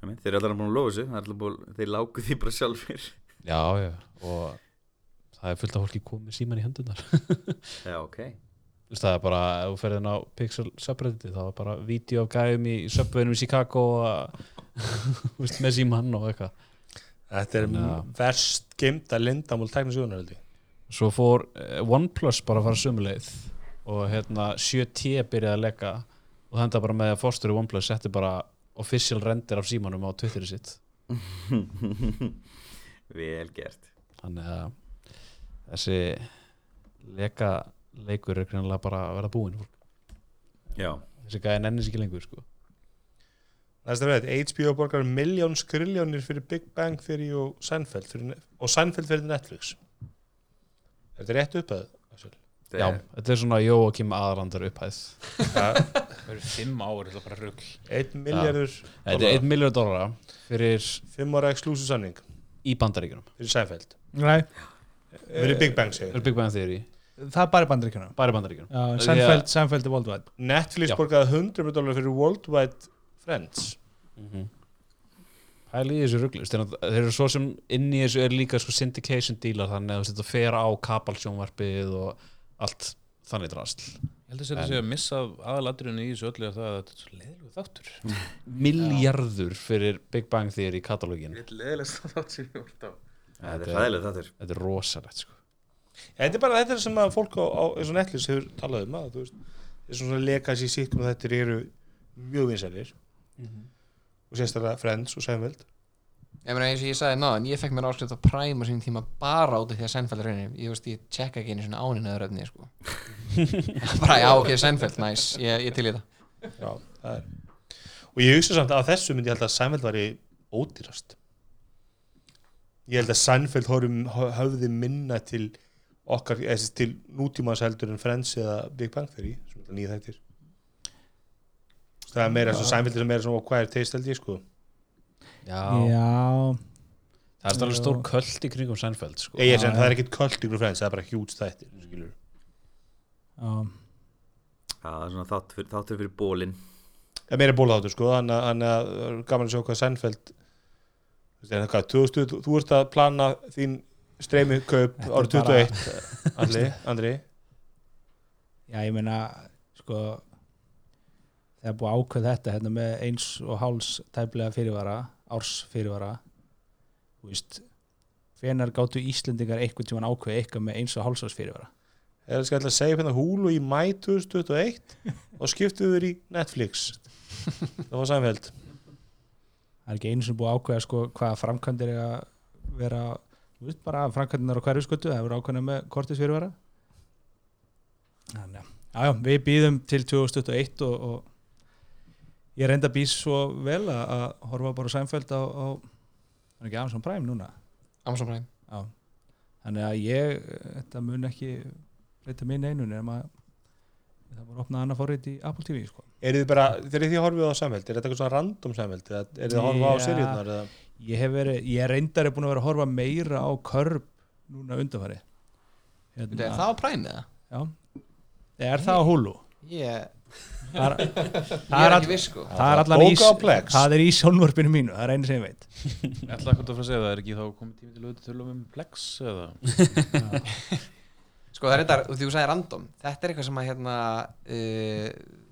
Meina, Þeir eru allar búin að lofa þessu er Þeir lágu því bara sjálfur já, já, og það er fullt af fólki komið síman í hendunar *laughs* Já, ok. Þú veist, það er bara, ef þú ferðin á Pixel subredditi, þá er bara vídeo af gæðum í subwayinum í Chicago og, *laughs* þú veist, með símann og eitthvað. Þetta er að- verst geimta lindamál tæknisjónar held ég Svo fór eh, OnePlus bara að fara sömuleið og hérna 7T byrjaði að leka og þetta bara með að fórstöru OnePlus setti bara official render af símanum á Twitterið sitt. *laughs* Vel gert. Þannig að þessi leka leikur er greinilega bara að verða búinn þessi gæði nennis ekki lengur sko. Næsta veit, HBO borgar miljón skriljónir fyrir Big Bang Theory og Seinfeld fyrir, og Seinfeld fyrir Netflix Þetta er rétt upphæð það Já, þetta er svona Jóakim aðrandar upphæð. Það eru fimm ár, þetta er bara rugl. Einn miljardur Þetta er 1 miljard dólara fyrir fimm ára exclusive sanning í bandaríkjunum. Fyrir Seinfeld. Nei, fyrir Big Bang segir fyrir Big Bang Theory, það er bara í bandaríkjunum. Bara í bandaríkjunum. Já, Því Seinfeld, Seinfeld er worldwide. Netflix borgaði 100 dólar fyrir Worldwide Friends. Mm Pæli í þessu rugglu þeir eru svo sem inn í þessu er líka sko syndication dílar þannig að þetta fer á kapalsjónvarpið og allt þannig drasl. Ég held að þetta sé að missa aðalatrinu í þessu öllu er það að þetta er svo leiðilegu þáttur. *laughs* Miljardur fyrir Big Bang Theory katalógin. Þetta er leiðilegast þátt sem ég vart á. Það er ræðilega það er þetta er rosalegt sko. Þetta er bara þetta er sem að fólk á, á eins og Netflix hefur talað um að þú veist, þessum svona legacy sitcom og þetta eru mjög vinsælir og sérstaklega Friends og Seinfeld. Ég meina eins og ég sagði náðan, ég fekk mér áskrift á Prime á sínum tíma bara út af því að Seinfeld er rauninni ég veist, ég tjekka ekki einu svona ánin eða röfni sko. *laughs* bara, já, ok, Seinfeld, næs ég, ég til í það. Já, það er. Og ég hugsa samt að þessu myndi ég held að Seinfeld væri ódýrast. Ég held að Seinfeld höfði minna til okkar, eða til nútímans heldur en Friends eða Big Bang Theory sem nýja þættir það er meira svo sænfildir sem meira svona hvað er teist held ég sko. Já, Já, það er alveg Já. stór köld í kringum Seinfeld sko. ég er sem það er ekkit kvöld ykkur Friends, það er bara já, Já, það er svona þáttur fyrir, þáttur fyrir bólin. Það er meira bólþáttur sko þannig að- gaman að sjá hvað Seinfeld þú hvað, 2000, þú ert að plana þín streymi kaup Þetta er árið bara- 21 Andri, Andri? Já, ég meina sko þegar búið að ákveð þetta hérna með eins og háls tæplega fyrirvara árs fyrirvara. Þú veist hvenar gáttu Íslendingar einhvern tímann ákveð eitthvað með eins og hálsás fyrirvara? Er það skal að segja hérna húlu í mæ 2021 *laughs* og skiptu við í Netflix. *laughs* Það var Seinfeld. Það er ekki einu sem búið að ákveða sko hvaða framkvæmdir er að vera þú veist bara framkvæmdirnar á hverju skötu það hefur ákveðna með kortis fyrirvara. Þannig að já, já, við býðum til 2021 og, og ég reynda býð svo vel að, horfa bara á Seinfeld á, á er ekki Amazon Prime núna Amazon Prime já. þannig að ég þetta mun ekki breyta minn einu nema það bara opna annað forrið í Apple TV sko. er þið bara, þegar þið horfið á Seinfeld er þetta eitthvað svona random eða er þið að horfa á Já. seríunar eða ég hef verið, ég reyndar er búin að vera að horfa meira á körp núna undanfari Veitu, Er það á Prime eða? Já, er það á Hulu? Ég, ég það er *laughs* er, ekki viss sko. það er allan ís. Það er í sjónvarpinu mínu, það er einu sem ég veit. Ég ætla að að segja það, er ekki þá komið tími til að auðvitað tölum um Plex eða? *laughs* Sko það er þetta, þú sagði random. Þetta er eitthvað sem að hérna uh,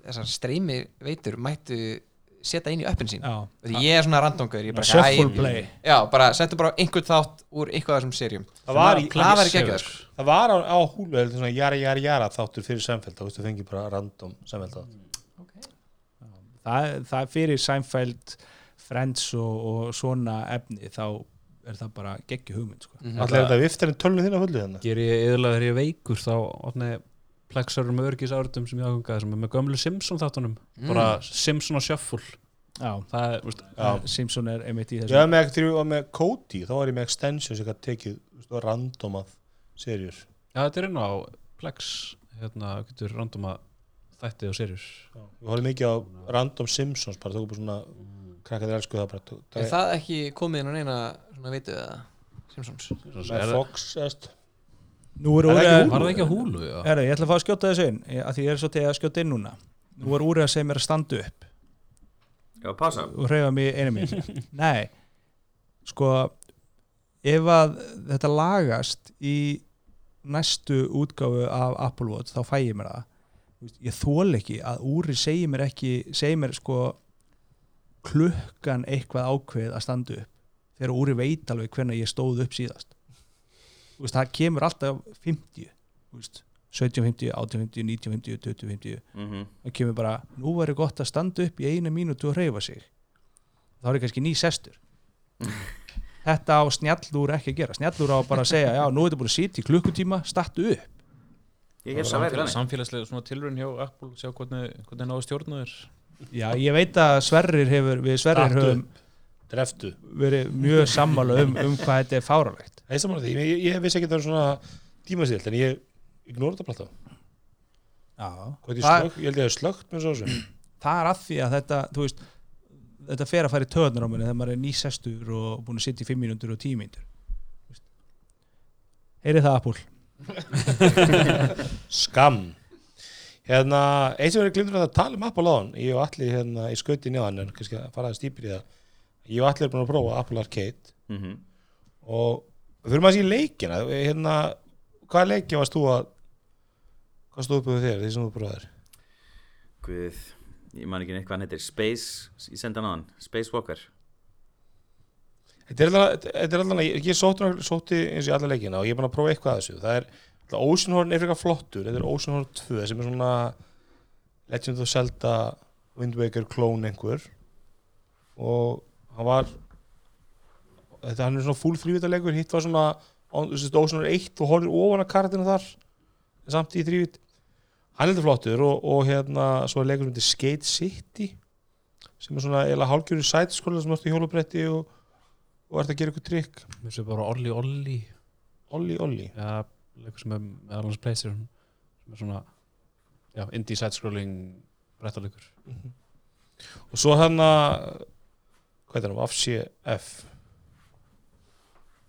þessar streymi veitur mættu setja inn í öppin sín. Já, Því ég er svona random gauður ég bara, shuffle æ, play. Já, bara settu bara einhvern þátt úr eitthvað af þessum serjum það var, í, Það væri geggjað sko. Það var á, á húlu jara jara jara þáttur fyrir þá veistu fengið bara random Seinfeld þátt það, það er fyrir Seinfeld Friends og, og svona efni þá er það bara geggi hugmynd sko. Mhm. allir þetta viftar en tölnu þín á fullu þarna Ger ég eðalega þegar ég er veikur þá opna ég plexarum örgis áriðum sem ég áhengaði sem er með gömlu Simpson þáttunum Mm. bara Simpson og Shuffle Já, það er, veist, Já. Simpson er einmitt í þessu var með, ég var með Cody þá var ég með extensions ég gæti tekið veist, random að serjur já þetta er inn á Plex hérna getur random að þætti og serjur ég horfði mikið á random Simpsons bara tók upp svona krakkaðir elsku það bara tók- Er það ekki komið inn á neina svona veitu eða Simpsons? með Fox eðst. Nú er úr að var það ekki að húlu já. Herra, ég ætla að fá að skjóta þessu inn ég- af því ég er svo til að skjóta inn núna. Nú er úr að segja mér að standa upp. Já, passa. Og hreyfa mig einu mín *laughs* Nei, sko ef að þetta lagast í næstu útgáfu af Apple Watch þá fæ ég mér það veist, ég þól ekki að úri segir mér ekki segir mér sko klukkan eitthvað ákveð að standa upp þegar úri veit alveg hvernig ég stóð upp síðast. Veist, það kemur alltaf 50 þú veist, 17.50, 18.50, 19.50 20.50 mm það kemur bara, nú væri gott að standa upp í eina mínútu og hreyfa sig. Þá er ég kannski ný sestur. *laughs* Þetta á snjallúr ekki að gera. Snjallúr á bara að segja, já, nú er þetta búin að sitja í klukkutíma startu upp Ég hef það verið Samfélagslega svona tilraun hjá Apple sjá hvernig, hvernig náðu stjórna þér já, ég veit að Sverrir hefur við Sverrir höfum dreftu verið mjög sammála um, um hvað þetta er fáralegt Það er saman því, ég, ég vissi ekki að það er svona tímastílt en ég ignóra þetta bara þá já, Hvað er það, slögt, ég held ég að slögt með svo sem það er að því að þetta þú veist, þetta fer að fara í töðnur á manni þegar maður er ný sestur og búin að sitja í 5 mínútur og 10 mínútur. Heyrið það Apple *laughs* Skam. Hérna, eitt sem er glimtur að tala um Apple á hann Ég og allir hérna í skauti njáðan en kannski að fara að stýpir í það. Ég og allir er búin að prófa Apple Arcade. Mm og við þurfum að sé leikina. Hérna, hvaða leiki varst þú að hvað stóð upp með þér, því sem þú prófaðir Guð, ég man ekki neitt hvað hann heitir. Space, ég sendi hann á hann. Space Walker Þetta er alltaf, alltaf ég sótti, sótti eins og í alla leikina og ég er búin að prófa eitthvað að þessu. Það er, alltaf Oceanhorn er fyrir flottur þetta er Oceanhorn 2 sem er svona Legend of Zelda Wind Waker klón einhver. Og hann var þetta hann er svona full þrývitalegur hitt var svona Oceanhorn 1 og horfir ofan að kartinu þar samt í þrývit hann er þetta flottur og, og hérna svo er leikur undir Skate City sem er svona eða hálfgjörður sætskóla sem ertu í hjólubretti og og ert að gera eitthvað trikk? Mér sé bara Olli Olli. Olli Olli? Ja, leikur sem er með alveg Playstation sem er svona já, indie side-scrolling brettalegur og svo hann að hvað er það, FCF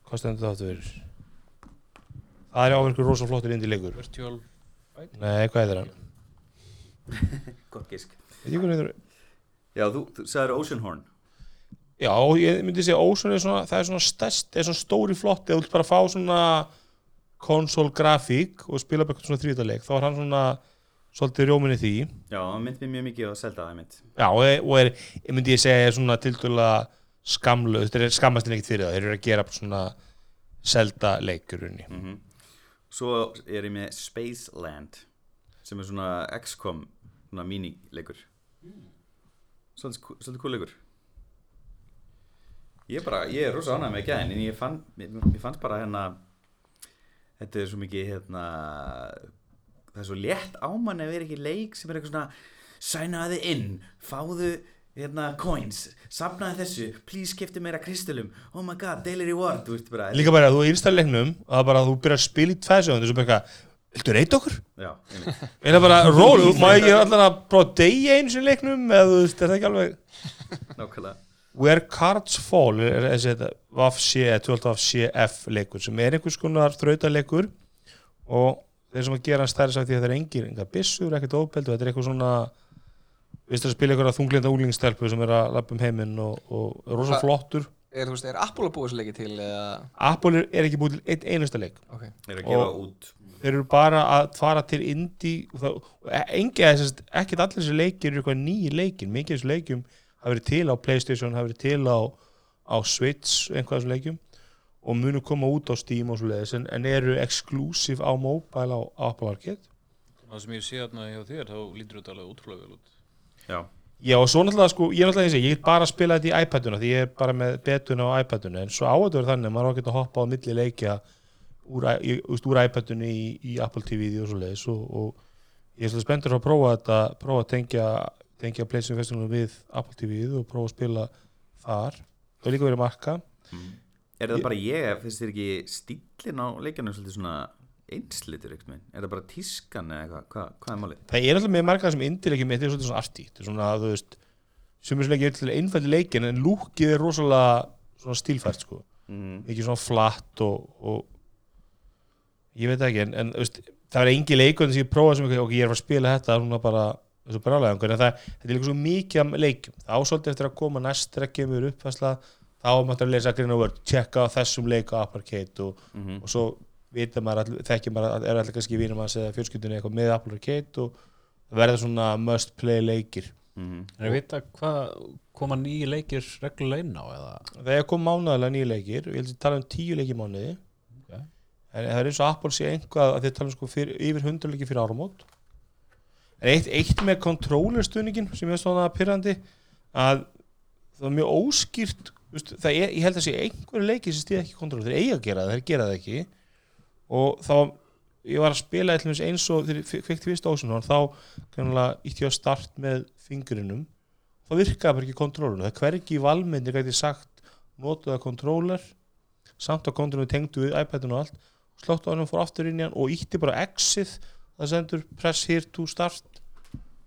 hvað stendur það áttur það er áverkur rosa flottur indi leikur. Virtual nei, hvað er hann? *laughs* Gott gisk. Veit ég hvað það? Já, þú, þú sagður Oceanhorn Já, ég myndi segja Óson er svona, það er svona stærst, er svona stóri flotti, ef þú vilt bara fá svona konsól grafík og spila bara eitthvað svona þrítaleik, þá er hann svona svolítið rjóminni því. Já, það myndi mjög mikið á Zelda það mitt. Já, og er, og er ég myndi ég segja, er svona tildulega skamlu, þetta er skammast en ekkert fyrir það, þeir eru að gera svona selda leikurunni. mm Svo er ég með Spaceland sem er svona XCOM svona mínileikur Svolítið kú- svolítið cool leikur Ég er bara, ég er rosa ánægð með gæðin en ég, fann, mér, mér fannst bara hérna þetta er svo mikið hérna það er svo létt ámann ef er ekki leik sem er eitthvað svona sænaði inn, fáðu hérna coins, safnaði þessu please skipti meira kristalum oh my god, daily reward, þú veist bara Líka bara að þú að leiknum og það bara að þú byrjar að spila í tvæsjóðan, þessu bara eitthvað, viltu reyta okkur? Já, Eða bara, ról, má ég prófa að deyja eins og leiknum, eða þú veist, er það ekki alveg Nákvæmlega Where Cards Fall er þetta VAFC, 12 VAFCF leikur sem er einhvers konar þrautaleikur og þeir sem að gera hann stærri sagt því að það er engin, enga byssur, ekkert ofbeldu þetta er eitthvað svona við að spila einhverja þunglinda úlingstelpu sem er að lappa um heiminn og, og er rosa Hva- flottur. Er, þú veist, er Apple að búa þessu leiki til eða? Apple er- er ekki búið til einn einasta leik. Ok, Er að gefa Og- út. þeir eru bara að fara til indie og það, og engi ekkert allir þessi leikir eru eitthvað nýji leikin mikið þessu leikjum hafa verið til á Playstation hafa verið til á, á Switch þessum leikjum og munu koma út á Steam og svo leiðis en, en eru exclusive á mobile á, Apple Arcade Það sem ég sé þarna hjá þér, þá lítur þetta alveg útrúlega vel út. Já, Já og svo náttúrulega sko, ég er náttúrulega eins og ég get bara að spila þetta í iPaduna því ég er bara með betuna á iPaduna en svo á þetta verður þannig að maður á að geta að hoppa á milli leikja úr, úr iPaduna í, í Apple TV og svo leiðis og, og ég er svolítið spenntur að prófa þetta prófa að tengja, tengja PlayStation Festival við Apple TV og prófa að spila þar. Það er líka verið marka. Er það Ég- bara ég, finnst þér ekki stílinn á leikjarnu svolítið svona einslitur eitthvað, er það bara tískan eða eitthvað, hvað, hvað er málið? það er alltaf með marga sem indilegjum þetta er svolítið svona arti þetta er svona þú veist sem er leikir til einfaldi leikin en lúkið er rosalega svona stílfært sko. Mm. ekki svona flatt og, og ég veit ekki en, en veist, það er engi leikund sem ég prófa sem ok, ég er að spila þetta núna bara þessu brálega en það, þetta er líka svo mikið af leikjum. Það ásóldi eftir að koma næst þegar kemur uppfæsla þá máttu að lesa grinn og vörd tjekka á þessum leik á Arcade og, Mm og svo vita maður, þekkir maður að er allir kannski vinum að segja fjölskyldunni eitthvað með Apple Arcade og verða svona must play leikir. Mm Er að vita hvað koma nýju leikir reglulega inn á eða? Það er komið mánaðalega nýju leikir og ég held að tala um tíu leiki mánuði. Ok. en það er eins og Apple sé einhvað að þeir tala um sko fyrir, yfir 100 leiki fyrir áramót. en eitt, eitt með controllerstuðningin sem er svona pyrrandi að það er mjög óskýrt veist, það er, ég held að sé einhverju leiki sem stýða ekki controller, þeir eiga að gera það, þeir gera það ekki. Og þá ég var að spila eins og þegar fekk fyrst ósun þá ítti ég að start með fingurinum þá virkaði bara ekki kontrollun það hvergi valmyndi gæti sagt notuða kontrólar samt að kontrollun tengdu við iPadin og allt. Slóttu á hann og fór aftur inn í hann og ítti bara exit það sendur press here to start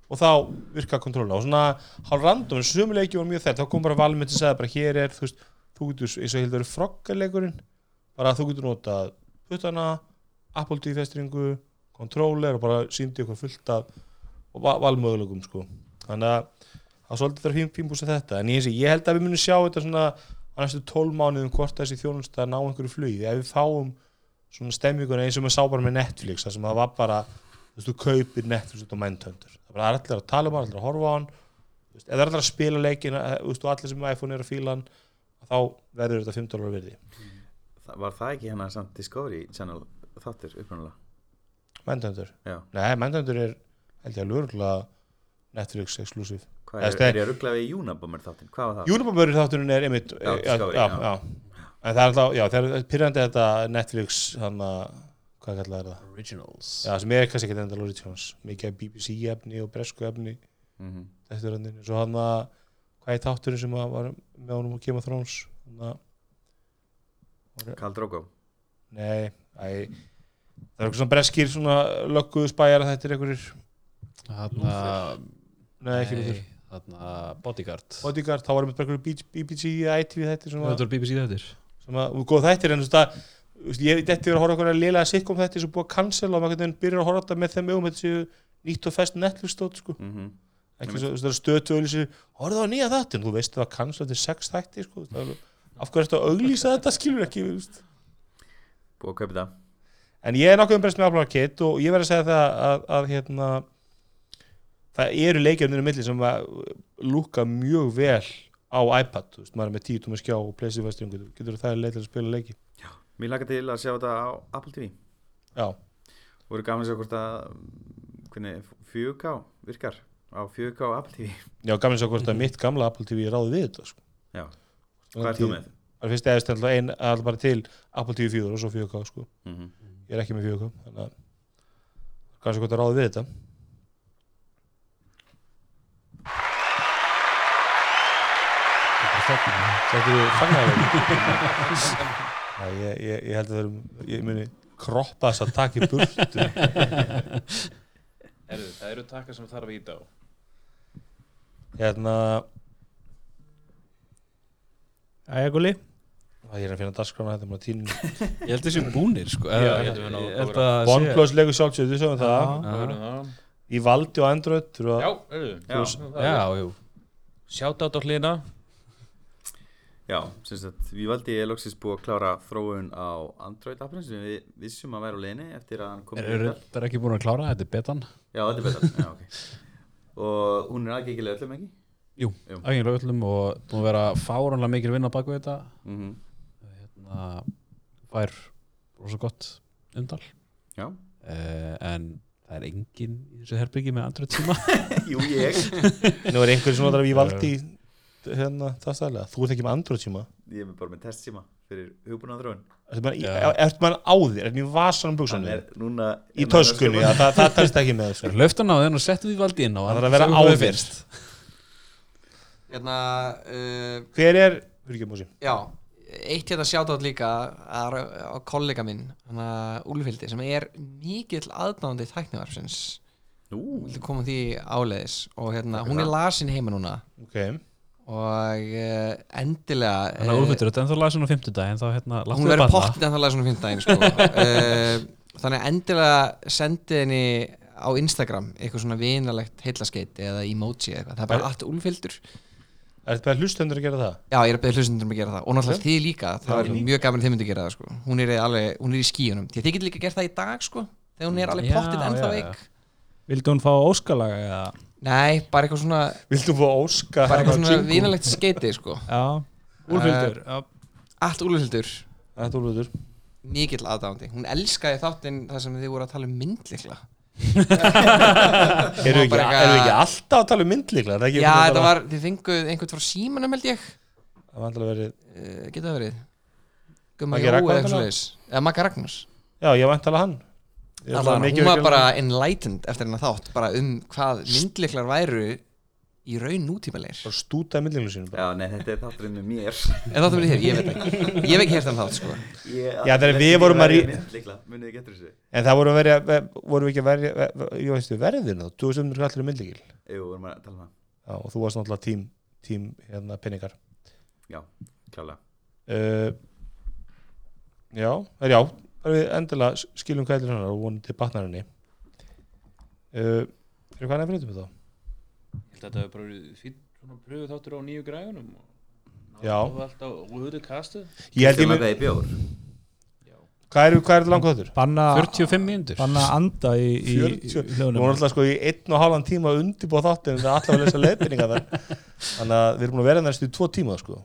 og þá virkaði kontrollun og svona hálf random, en sömuleiki var mjög þær þá kom bara valmyndi að segja bara hér er þú veist, þú getur eins og heldur froggarleikurinn. Bara að þú getur notað puttana Apple TV festringu controller og bara síndi eitthvað fullt af valmöguleikum sko. Þannig að það svolítið þarf fínbúst að þetta. En ég, sé, ég held að við munum sjá þetta svona á næstu 12 mánuðum hvort þessi þjónust að ná einhverju flugi. Ef við fáum svona stemminguna eins og maður sá bara með Netflix það sem það var bara þú veist, þú kaupir Netflix út á Mindhunter það er allir að tala um hann, allir að horfa á hann ef það er allir að spila leikin eh, þú veist, og allir sem iPhone er að fíla hann þá verður þetta 5 dólar virði Það, var það ekki hérna samt Discovery Channel þáttur upprunalega? Mindhunter, Já, nei Mindhunter er held ég að lurgla Netflix exclusive hvað er, er ég að ruggla við Unabomber þáttinn? Hvað var það? Unibomber þátturinn er einmitt Já, já, já, já. en það er alltaf, já, það er pyrrandi þetta Netflix, hann að hvað kallar það, Originals. Já, sem er kannski ekki endal originals, mikið BBC efni og bresku efni, Mm þetta er hann svo hann að, hvað er þátturinn sem að var með honum á Game of Thrones? Karl Drogo. Nei, æ það er eitthvað svona breskir svona lögguðu spæjar að þetta er einhverjir. Þarna Nei, ekki Lúther. Þarna Bodyguard. Bodyguard, þá varum við bara einhverjir BBC eða ITV þetta sem Þetta var BBC þettir sem að, og góð þættir en þú veist að ég þetta er að horfa okkur að lélega sitcom þetta sem búið að cancel og maður hvernig byrjar að horfa þetta með þeim augum þetta séu nýtt og fest Netflix stótt sko. Mhm. ekki svo, það er stötu auðlýsir horfðu á nýja þáttin, þú veist það var cancel eftir sex þætti sko, það af hverju ertu að auglýsa þetta skilur ekki, Búið að kaupa það En ég er nokkuð umbreyst með Apple Arcade og ég verð að segja það að, að hérna, það eru leikjarnir í milli sem að lúka mjög vel á iPad, veist, maður er með 10 tómi skjá og pleysið að Mér lakar til að sjá þetta á Apple TV Já, Voru gaman að sjá hvort að hvernig 4K virkar á 4K á Apple TV já gaman svo hvort að mitt gamla Apple TV ráði við þetta sko. Já. Hvað er þú með? Það er fyrst eðast alltaf ein, alltaf bara til Apple TV 4 og svo 4K sko. Mm -hmm. Ég er ekki með 4K, þannig að kannski hvort að ráði við þetta Þetta eru fagnaðarleik *laughs* Já, ég, ég, ég held að það eru ég muni kroppa þess að taka í burtu. *laughs* Herðu, það eru takkar sem þarf að íta á. Hérna Æja, Gulli að ég er að finna dagskrána þetta með tínu Ég held þessi búnir sko. OnePlus leikur sjálfsögðu, við sögum það. Það það. í valdi og Android þurfa Já, Já. Já, Sjátt átt á hlýna Já, sem sagt, við valdi ég loksins búið að klára þróun á Android appinu sem við vissum að vera á leiðinni eftir að hann kom Er þetta ekki búin að klára? Þetta? Er betan. Já, þetta er betra, já, ok. Og hún er aðgengilega öllum ekki? Jú, Jú. aðgengilega öllum og búin að vera fáránlega mikil vinna bak við þetta. Mm hérna, fær rosa gott umdal Já, uh, en það er enginn í þessu herbyggi með Android síma. *laughs* Jú ég. *laughs* Nú er einhverjum sem notar að við valdi hérna það stæðlega, þú ert ekki með Android síma? Ég er bara með testsíma fyrir hugbúna þróun. Ertu mann á þér, er í vasanum buksunum er núna í töskunni, já, það, það telst ekki með *laughs* þessu Löftan á þenn og settu því valdi inn á Það þarf að vera á þér. Hérna, uh, Hver er, fyrir ekki músi. Já, eitt hérna sjátátt líka á, á kollega minn, hana Úlfildi, sem er mikill aðdáðandi þæknivarpsins. Nú, Viltu koma því áleiðis? Og hérna, hún er lasin heima núna. Ok, og uh, endilega Þannig að úrfittur, þetta er ennþá lasin á fimmtudaginn þá hérna, láttu hún verður banna. pottið en það lasin á fimmtudaginn sko. uh, *laughs* þannig að endilega sendi henni á Instagram eitthvað svona vinalegt heilaskeit eða emoji eða eitthvað, það er bara allt Úlfildur ertu bara hlustendur að gera það? Já, ég er að beða hlustundum að gera það og náttúrulega þið líka, það er mjög gaman að þið myndi að gera það sko. hún, er alveg, hún er í skíunum því að þið getur líka gert það í dag sko, þegar hún er alveg Já, pottið ennþá veik Vildi hún fá óskalaga eða? Nei, bara eitthvað svona, Viltu fá óska bara eitthvað svona jingle? vinalegt skeiti sko. Já, Úlfildur já. Allt Úlfildur, Þetta er úlfur mikill aðdándi hún elskaði þáttinn þar sem þið voru að tala um myndlikla Erum við ekki, erum við ekki alltaf að tala um er ekki Já, þetta var, þið fenguð einhvern frá símanum held ég. Það var alltaf verið uh, Geta það verið. Gumma Jó eða eitthvað svoleiðis. Eða Magga Ragnars. Já, ég vænt alveg hann. er Allan, Hún var bara enlightened eftir hennar þátt bara um hvað myndliklar væru í raun nútímalegir. Bara stútaði myndlíklu sínum bara. já, nei, þetta er þátturinn með mér. En þáttum við þér, ég veit ekki. Ég hef ekki heyrt hann þátt sko. Ég, Já, þegar við vorum að Líkla, munið þið getur þessu. En það voru að verja, voru við ekki að verja Ég veistu, verðin þá, þú veist um allir um myndlíkil Jú, vorum að tala um það. Já, og þú varst náttúrulega tím, tím hérna pinningar Já, klálega. Uh, Já, það Það er við endilega skiljum kælir hennar og vonum til batnar henni uh, Er hvað nefnir þetta með þá? Ég held að þetta hefur bara verið fín svona pröfu þáttur á nýju græðunum Já. og alltaf auðvitað kastið Ég held ég með í hvað er, er þetta langt þáttur? Banna, 45 mínútur. banna anda í, í 40 Við hljóðunum vorum alltaf sko í einn og halvan tíma að undirbúa þáttin en það er alltaf að lesa leiðbyrninga þar. Þannig að við erum búin að vera næstu í tvo tíma sko.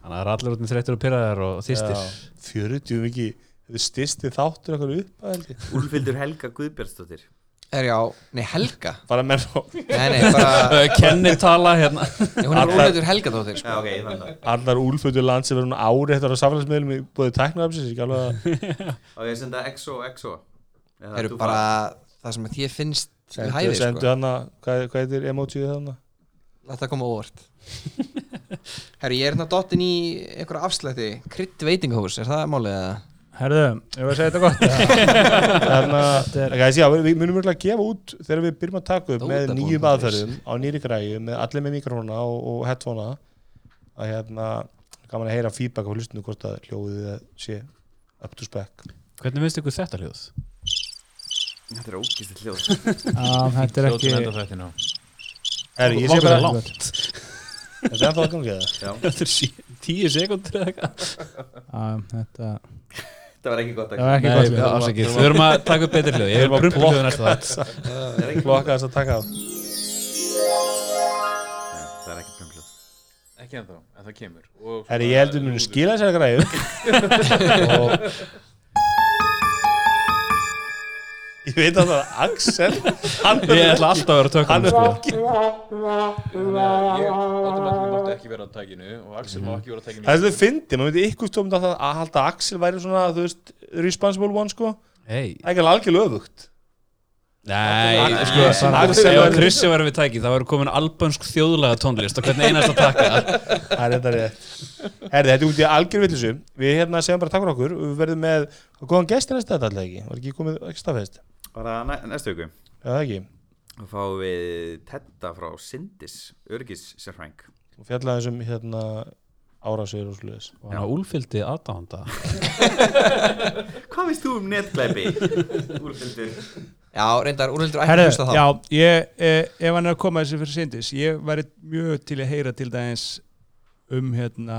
Þannig að það er allir út með þreyttur og pyrraðar og þýstir Já, 40 mikið Þetta er styrsti þáttur eitthvað upp að ég Úlfildur Helga Guðbjörnsdóttir Er já, nei Helga. Bara menn og Nei, nei, bara *laughs* Kennitala hérna. Nei, Hún er Allar- úrleitur Helga þóttir Já, sko. ok, ég fann það. Allar úlfötu land sem verður ári eftir á samfélagsmiðlum í búið tæknaðarpsins ekki alveg að Og ég *laughs* senda XO XO Eða Það eru þú bara það sem að þér finnst við sendu, hæfi sendu sko. hana, hvað, hvað heitir emojíð hana? Láta það koma óvart. Herru, ég er hérna dottin í einhverja afslætti. Krydd veitingahús, er það málið eða? Herðu, ég var að segja þetta gott? *laughs* Þannig Þetta er- að já, við, við munum örgulega að gefa út þegar við byrjum að taka upp með nýjum aðferðum á nýri græju með allir með mikrofóna og, og headphonea. Að hérna gaman að heyra feedback á hlustinu hvort að hljóðið sé up to spec. Hvernig finnst ykkur þetta hljóð? Þetta er ógist hljóð. Þetta er ekki Herri, ég sé bara það langt. Þetta er ennþá að gangi það Þetta er sí- tíu sekundur eða eitthvað. Þetta þetta var ekki gott það var ekki Nei, gott við- afsakið. Við þurfum að taka upp betri hljóð. Ég erum að blokka næsta það Klokka þess að taka það Nei, Það er ekki prumhljóð Ekki ennþá, en það kemur. Og Herri, ég heldur munu lúður. skila græju. *laughs* Og Ég veit að það er Axel Hann Ég ætla alltaf að vera tökum Hann er sko. Ég mátti ekki vera á tækinu Og Axel má ekki vera á tækinu Það er þetta fyndi, maður myndi ykkur stóðum að, að halda Axel væri svona, þú veist, responsible one, sko. Hey. Það er ekki alveg algjörlega öfugt. Nei, sko, ef Krissi var við tæki þá verður komin albönsk þjóðlega tónlist og hvernig einast að taka Það er þetta rétt. Herði, þetta er út í algjör villisu. Við hérna segjum bara takk fyrir okkur. Við verðum með, góðan gesti næsta þetta alltaf ekki. Var ekki komið, ekki staðfest? Bara næ, næstu viku Já, það ekki. Þá fáum við Tedda frá Sindis Örgis sérfræng Og fjallaði þessum hérna árásir og sluðis. og hann úlfyldi aðdánda *laughs* Hvað veist þú um netglæpi? Úrfyldur Já, reyndar, úrhildur ekki Herðu, hlusta þá já, ég, eh, ef hann er að koma þessi fyrir sindis, ég væri mjög til að heyra til dæmis um hérna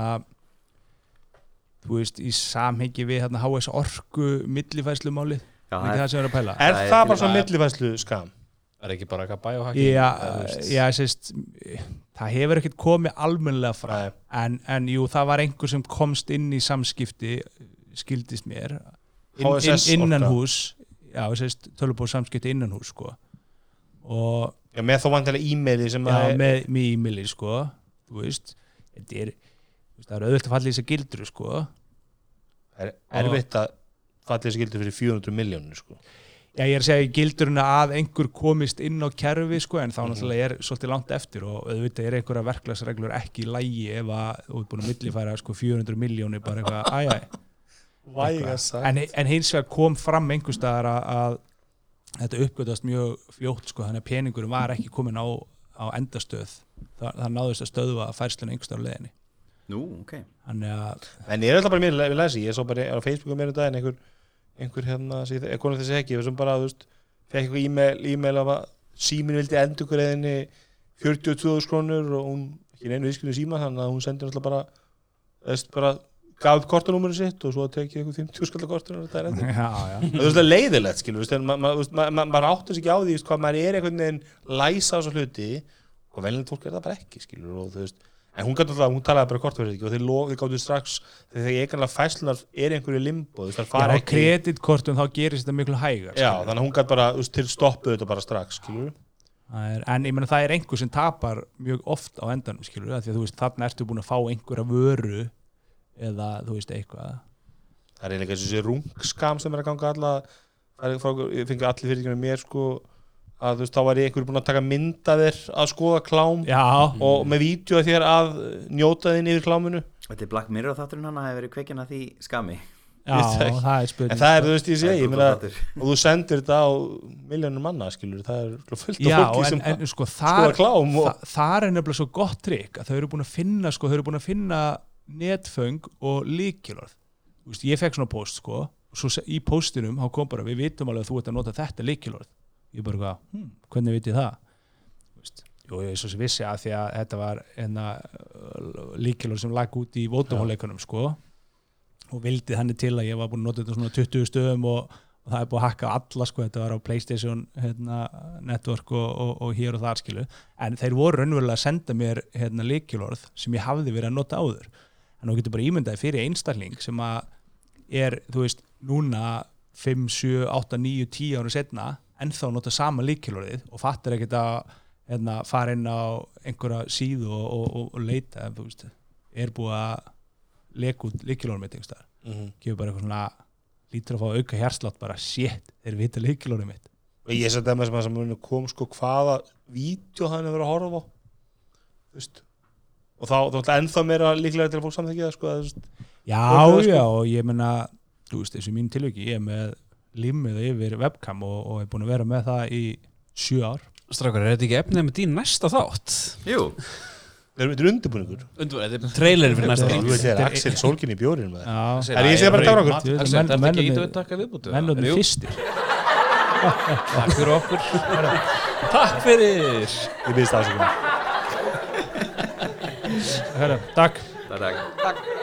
þú veist, í samhengi við hérna HS orku millifæslumálið, Já, það er ekki það sem við erum að pæla. Er Það er bara svona millifæslu skam? er ekki bara eitthvað bæjóhakki Já, já, sérst það hefur ekkert komið almennilega frá en, en jú, það var einhver sem komst inn í samskipti skildist mér inn, inn, innan hús já, sérst, tölubóð samskipti innan hús sko. Og Já, með þá vantilega e-maili sem já, að... með, með e-maili sko þú veist, þetta er það er auðvitað að falla í þess að gildru sko. Það er erfitt að falla þessi gildur fyrir 400 miljónir, sko. Já, ég er að segja í gildurina að einhver komist inn á kerfi sko, en þá Mhm. náttúrulega er svolítið langt eftir og auðvitað er einhverja verklagsreglur ekki í lægi ef að þú ert búin að millifæra sko 400 miljónir bara eitthvað, Væga sagt. en, en hins vegar kom fram einhver staðar að, að þetta uppgötast mjög fljótt sko, þannig að peningurum var ekki komin á, á endastöð það, það náðist að stöðva færsluna einhver staðar á leiðinni Nú, ok þannig að, En ég er alltaf bara mér við lesi, ég svo bara á Facebooku mér í daginn einhver, einhver hérna, konur þessi ekki, við sem bara, þú veist, fekk eitthvað e-mail, e-mail af að símin vildi endur greiðinni 42.000 krónur og hún, ekki neinu viðskilju síma, þannig að hún sendir alltaf bara, bara gaf upp kortanúmuru sitt og svo tekið eitthvað 50 skalla kortanúmuru þetta er endur. Það er svona leiðilegt, skilur, maður áttur sig ekki á því, hvað maður er einhvern veginn læsa á þessu hluti og velnilegt fólk er það bara ekki, skilur, og þú veist, en hún, gat alltaf, hún talaði bara ekki? Og þeir, þeir gáttu strax, þegar eiginlega fæslunar er einhverju limbo, það Já, fara á ekki, kreditkortum þá gerist þetta miklu hægar já, þannig að hún gæti bara, veist, til stoppuð þetta bara strax, er, en ég meina það er einhver sem tapar mjög oft á endanum skilur því að þú veist þarna ertu búin að fá einhverja vöru eða þú veist eitthvað. Það er eiginlega þessi rungskam sem er að ganga alla, það fengi allir fyrir mér, sko, að þú veist, þá var ég einhverju búin að taka mynda þér að skoða klám Já, og með vídeo af þér að njóta þín yfir kláminu. Þetta er Black Mirror þátturinn hann að hefur verið kveikin að því skami já það ekki. það er spurning. En það er, þú veist, ég Það er segi, ég meina, og þú sendir þetta á miljónum manna, skilur, það er fullt af fólki en, sem en sko skoða klám og, þa þar er nefnilega svo gott trikk að þau eru búin að finna sko, þau eru búin að finna netföng og líkilorð Þú veist, ég fekk svona post sko og svo í postinum þá kom bara, við vitum alveg að þú ert að nota þetta líkilorð ég bara, hvað, hm, hvernig veit ég það? Jú, ég er svo sem vissi að því að þetta var enna líkilorð sem lag út í vótumháleikunum sko. Og vildi þannig til að ég var búin að nota þetta svona 20 stöðum og, og það er búið að hakka alla sko, þetta var á Playstation hérna, network og, og, og hér og þar skilu en þeir voru raunverulega að senda mér hérna, líkilorð sem ég hafði verið að nota áður. En þú getur bara ímyndaði fyrir einstakling sem að er, þú veist, núna 5, 7, 8, 9, 10 ára setna ennþá nota sama líkilorðið og fattar ekkert að hérna, fara inn á einhverja síðu og, og, og, og leita þú veist, er búið að leka út líkilorðið mitt einhverstaðar Mhm. gefur bara eitthvað svona lítur að fá auka hérslátt bara shit, þeir vita líkilorðið mitt og ég seti að með sem að muni kom sko hvaða vídeo hann hefur verið að horfa á þú veist og þá, þá ætla ennþá meira líklega til að fólk samþekja það sko, Já, sko. já, og ég meina þú veist, þessu mín tilviki ég er með límið yfir webcam og, og er búin að vera með það í sjö ár. Strákar, er þetta ekki efnið með dín næsta þátt? Jú, Þetta er undirbúningur? Þetta er traileri fyrir næsta þátt. þetta er Axel Solkin í bjórinu með það? Já, Er ég sé bara að taka okkur? Þú veist, Axel, menn- þetta ekki mennirnir- ít að taka viðbútu mennunum fyrstir. Takk fyrir okkur. Takk fyrir. Ég byrðist afsökunar Herra, Takk takk